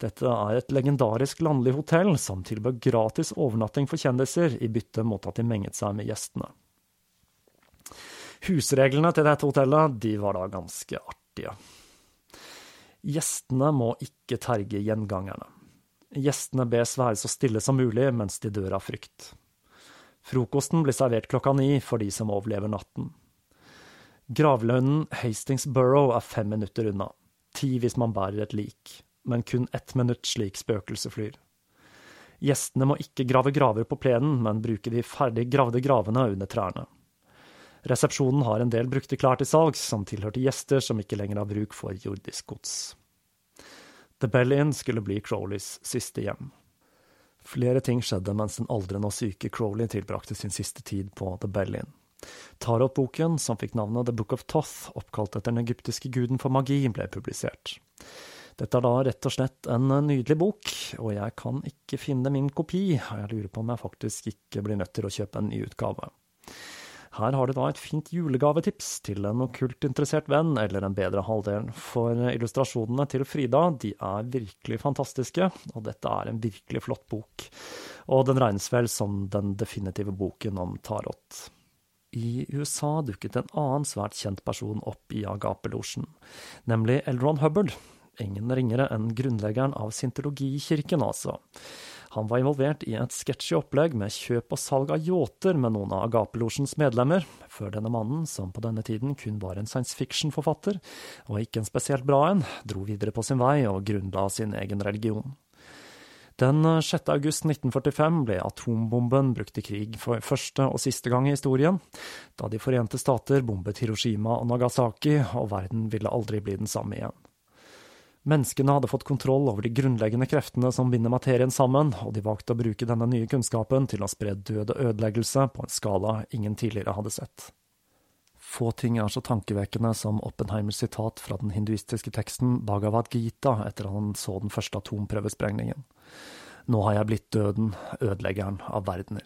Dette er et legendarisk landlig hotell som tilbød gratis overnatting for kjendiser i bytte mot at de menget seg med gjestene. Husreglene til dette hotellet de var da ganske artige. Gjestene må ikke terge gjengangerne. Gjestene bes være så stille som mulig mens de dør av frykt. Frokosten blir servert klokka ni for de som overlever natten. Gravlønnen Hastings Burrow er fem minutter unna, ti hvis man bærer et lik, men kun ett minutt slik spøkelset flyr. Gjestene må ikke grave graver på plenen, men bruke de ferdig gravde gravene under trærne. Resepsjonen har en del brukte klær til salgs, som tilhørte gjester som ikke lenger har bruk for jordisk gods. The Bell Inn skulle bli Crowleys siste hjem. Flere ting skjedde mens den aldrende og syke Crowley tilbrakte sin siste tid på The Bell Inn. Tarot-boken, som fikk navnet The Book of Toth, oppkalt etter den egyptiske guden for magi, ble publisert. Dette er da rett og slett en nydelig bok, og jeg kan ikke finne min kopi, og jeg lurer på om jeg faktisk ikke blir nødt til å kjøpe en ny utgave. Her har du da et fint julegavetips til en okkult interessert venn eller en bedre halvdel, for illustrasjonene til Frida de er virkelig fantastiske, og dette er en virkelig flott bok, og den regnes vel som den definitive boken om tarot. I USA dukket en annen svært kjent person opp i Agapelosjen, nemlig Elron Hubbard, ingen ringere enn grunnleggeren av scientologikirken, altså. Han var involvert i et sketsjy opplegg med kjøp og salg av yachter med noen av Agapelosjens medlemmer, før denne mannen, som på denne tiden kun var en science fiction-forfatter, og ikke en spesielt bra en, dro videre på sin vei og grunnla sin egen religion. Den 6. august 1945 ble atombomben brukt i krig for første og siste gang i historien, da De forente stater bombet Hiroshima og Nagasaki, og verden ville aldri bli den samme igjen. Menneskene hadde fått kontroll over de grunnleggende kreftene som binder materien sammen, og de valgte å bruke denne nye kunnskapen til å spre død og ødeleggelse på en skala ingen tidligere hadde sett. Få ting er så tankevekkende som Oppenheimers sitat fra den hinduistiske teksten Bhagavad Gita etter at han så den første atomprøvesprengningen. Nå har jeg blitt døden, ødeleggeren av verdener.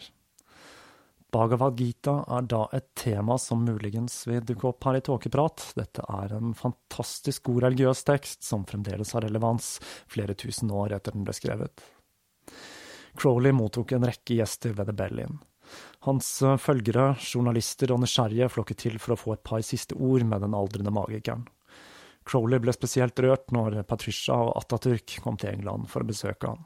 Bhagavad Gita er da et tema som muligens vil dukke opp her i Tåkeprat. Dette er en fantastisk god religiøs tekst som fremdeles har relevans flere tusen år etter den ble skrevet. Crowley mottok en rekke gjester ved The Bell-in. Hans eh, følgere, journalister og nysgjerrige flokket til for å få et par siste ord med den aldrende magikeren. Crowley ble spesielt rørt når Patricia og Atatürk kom til England for å besøke han.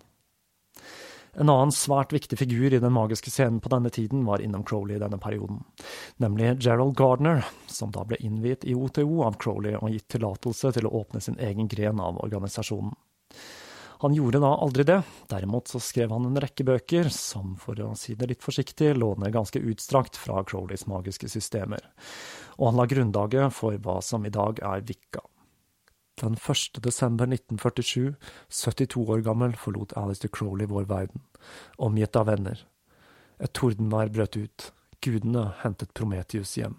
En annen svært viktig figur i den magiske scenen på denne tiden var innom Crowley i denne perioden, nemlig Gerald Gardner, som da ble innviet i OTO av Crowley og gitt tillatelse til å åpne sin egen gren av organisasjonen. Han gjorde da aldri det, derimot så skrev han en rekke bøker som, for å si det litt forsiktig, låner ganske utstrakt fra Crowleys magiske systemer, og han la grunnlaget for hva som i dag er Vikka. Den 1. desember 1947, 72 år gammel, forlot Alistair Crowley vår verden, omgitt av venner. Et tordenvær brøt ut. Gudene hentet Prometius hjem.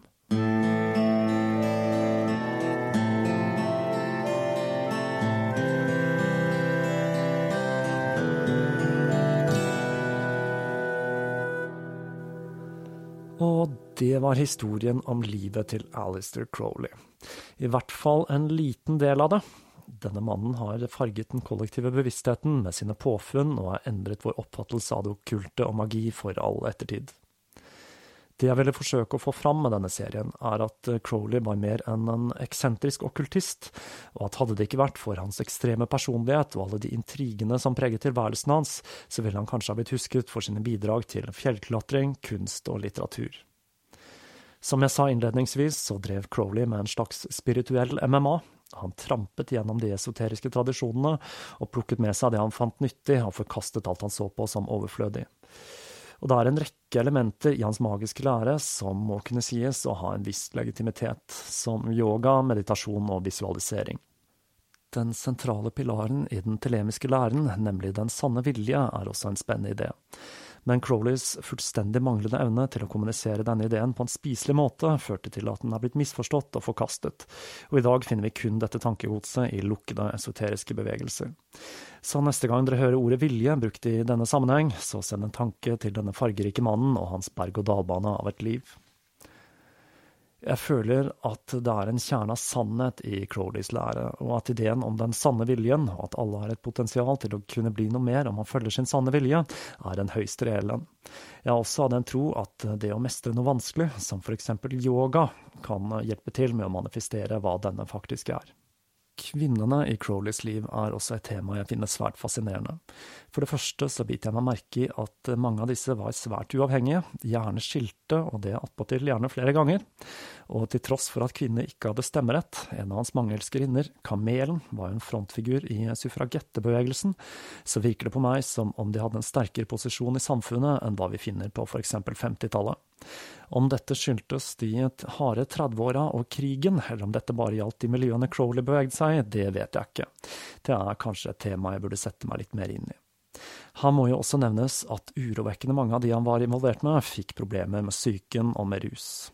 Det var historien om livet til Alistair Crowley. I hvert fall en liten del av det. Denne mannen har farget den kollektive bevisstheten med sine påfunn og har endret vår oppfattelse av det okkulte og magi for all ettertid. Det jeg ville forsøke å få fram med denne serien, er at Crowley var mer enn en eksentrisk okkultist, og at hadde det ikke vært for hans ekstreme personlighet og alle de intrigene som preget tilværelsen hans, så ville han kanskje ha blitt husket for sine bidrag til fjellklatring, kunst og litteratur. Som jeg sa innledningsvis, så drev Crowley med en slags spirituell MMA. Han trampet gjennom de esoteriske tradisjonene og plukket med seg det han fant nyttig, og forkastet alt han så på som overflødig. Og det er en rekke elementer i hans magiske lære som må kunne sies å ha en viss legitimitet, som yoga, meditasjon og visualisering. Den sentrale pilaren i den telemiske læren, nemlig den sanne vilje, er også en spennende idé men Crowleys fullstendig manglende evne til å kommunisere denne ideen på en spiselig måte førte til at den er blitt misforstått og forkastet, og i dag finner vi kun dette tankegodset i lukkede esoteriske bevegelser. Så neste gang dere hører ordet vilje brukt i denne sammenheng, så send en tanke til denne fargerike mannen og hans berg-og-dal-bane av et liv. Jeg føler at det er en kjerne av sannhet i Crowleys lære, og at ideen om den sanne viljen, og at alle har et potensial til å kunne bli noe mer om man følger sin sanne vilje, er en høyst reell. Jeg har også av den tro at det å mestre noe vanskelig, som eksempel yoga, kan hjelpe til med å manifestere hva denne faktisk er. Kvinnene i Crowleys liv er også et tema jeg finner svært fascinerende. For det første så biter jeg meg merke i at mange av disse var svært uavhengige, gjerne skilte, og det attpåtil gjerne flere ganger. Og til tross for at kvinner ikke hadde stemmerett, en av hans mange elskerinner, Kamelen, var jo en frontfigur i suffragettebevegelsen, så virker det på meg som om de hadde en sterkere posisjon i samfunnet enn hva vi finner på eksempel 50-tallet. Om dette skyldtes de harde 30-åra og krigen, eller om dette bare gjaldt de miljøene Crowley bevegde seg det vet jeg ikke. Det er kanskje et tema jeg burde sette meg litt mer inn i. Her må jo også nevnes at urovekkende mange av de han var involvert med, fikk problemer med psyken og med rus.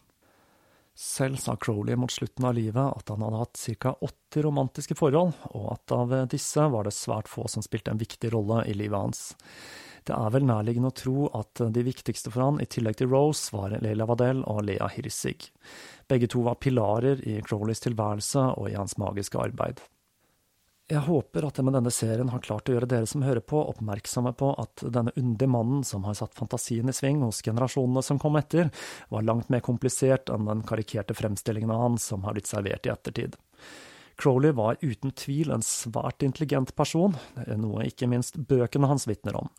Selv sa Crowley mot slutten av livet at han hadde hatt ca. 80 romantiske forhold, og at av disse var det svært få som spilte en viktig rolle i livet hans. Det er vel nærliggende å tro at de viktigste for han, i tillegg til Rose, var Leila Vadel og Lea Hirsig. Begge to var pilarer i Crowleys tilværelse og i hans magiske arbeid. Jeg håper at jeg med denne serien har klart å gjøre dere som hører på, oppmerksomme på at denne underlige mannen som har satt fantasien i sving hos generasjonene som kom etter, var langt mer komplisert enn den karikerte fremstillingen av han som har blitt servert i ettertid. Crowley var uten tvil en svært intelligent person, noe ikke minst bøkene hans vitner om.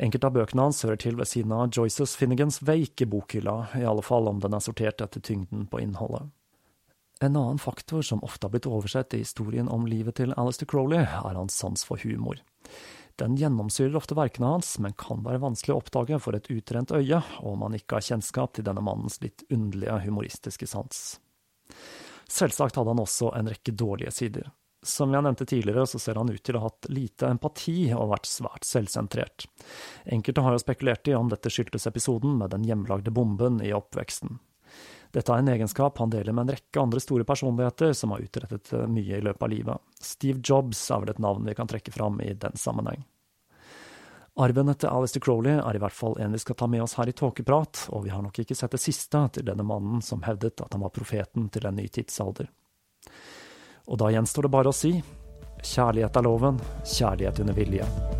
Enkelte av bøkene hans hører til ved siden av Joyces Finnegans Wake i bokhylla, i alle fall om den er sortert etter tyngden på innholdet. En annen faktor som ofte har blitt oversett i historien om livet til Alistair Crowley, er hans sans for humor. Den gjennomsyrer ofte verkene hans, men kan være vanskelig å oppdage for et utrent øye, om man ikke har kjennskap til denne mannens litt underlige humoristiske sans. Selvsagt hadde han også en rekke dårlige sider. Som jeg nevnte tidligere, så ser han ut til å ha hatt lite empati og vært svært selvsentrert. Enkelte har jo spekulert i om dette skyldtes episoden med den hjemlagde bomben i oppveksten. Dette er en egenskap han deler med en rekke andre store personligheter som har utrettet mye i løpet av livet. Steve Jobs er vel et navn vi kan trekke fram i den sammenheng. Arven etter Alistair Crowley er i hvert fall en vi skal ta med oss her i Tåkeprat, og vi har nok ikke sett det siste til denne mannen som hevdet at han var profeten til en ny tidsalder. Og da gjenstår det bare å si kjærlighet er loven, kjærlighet under vilje.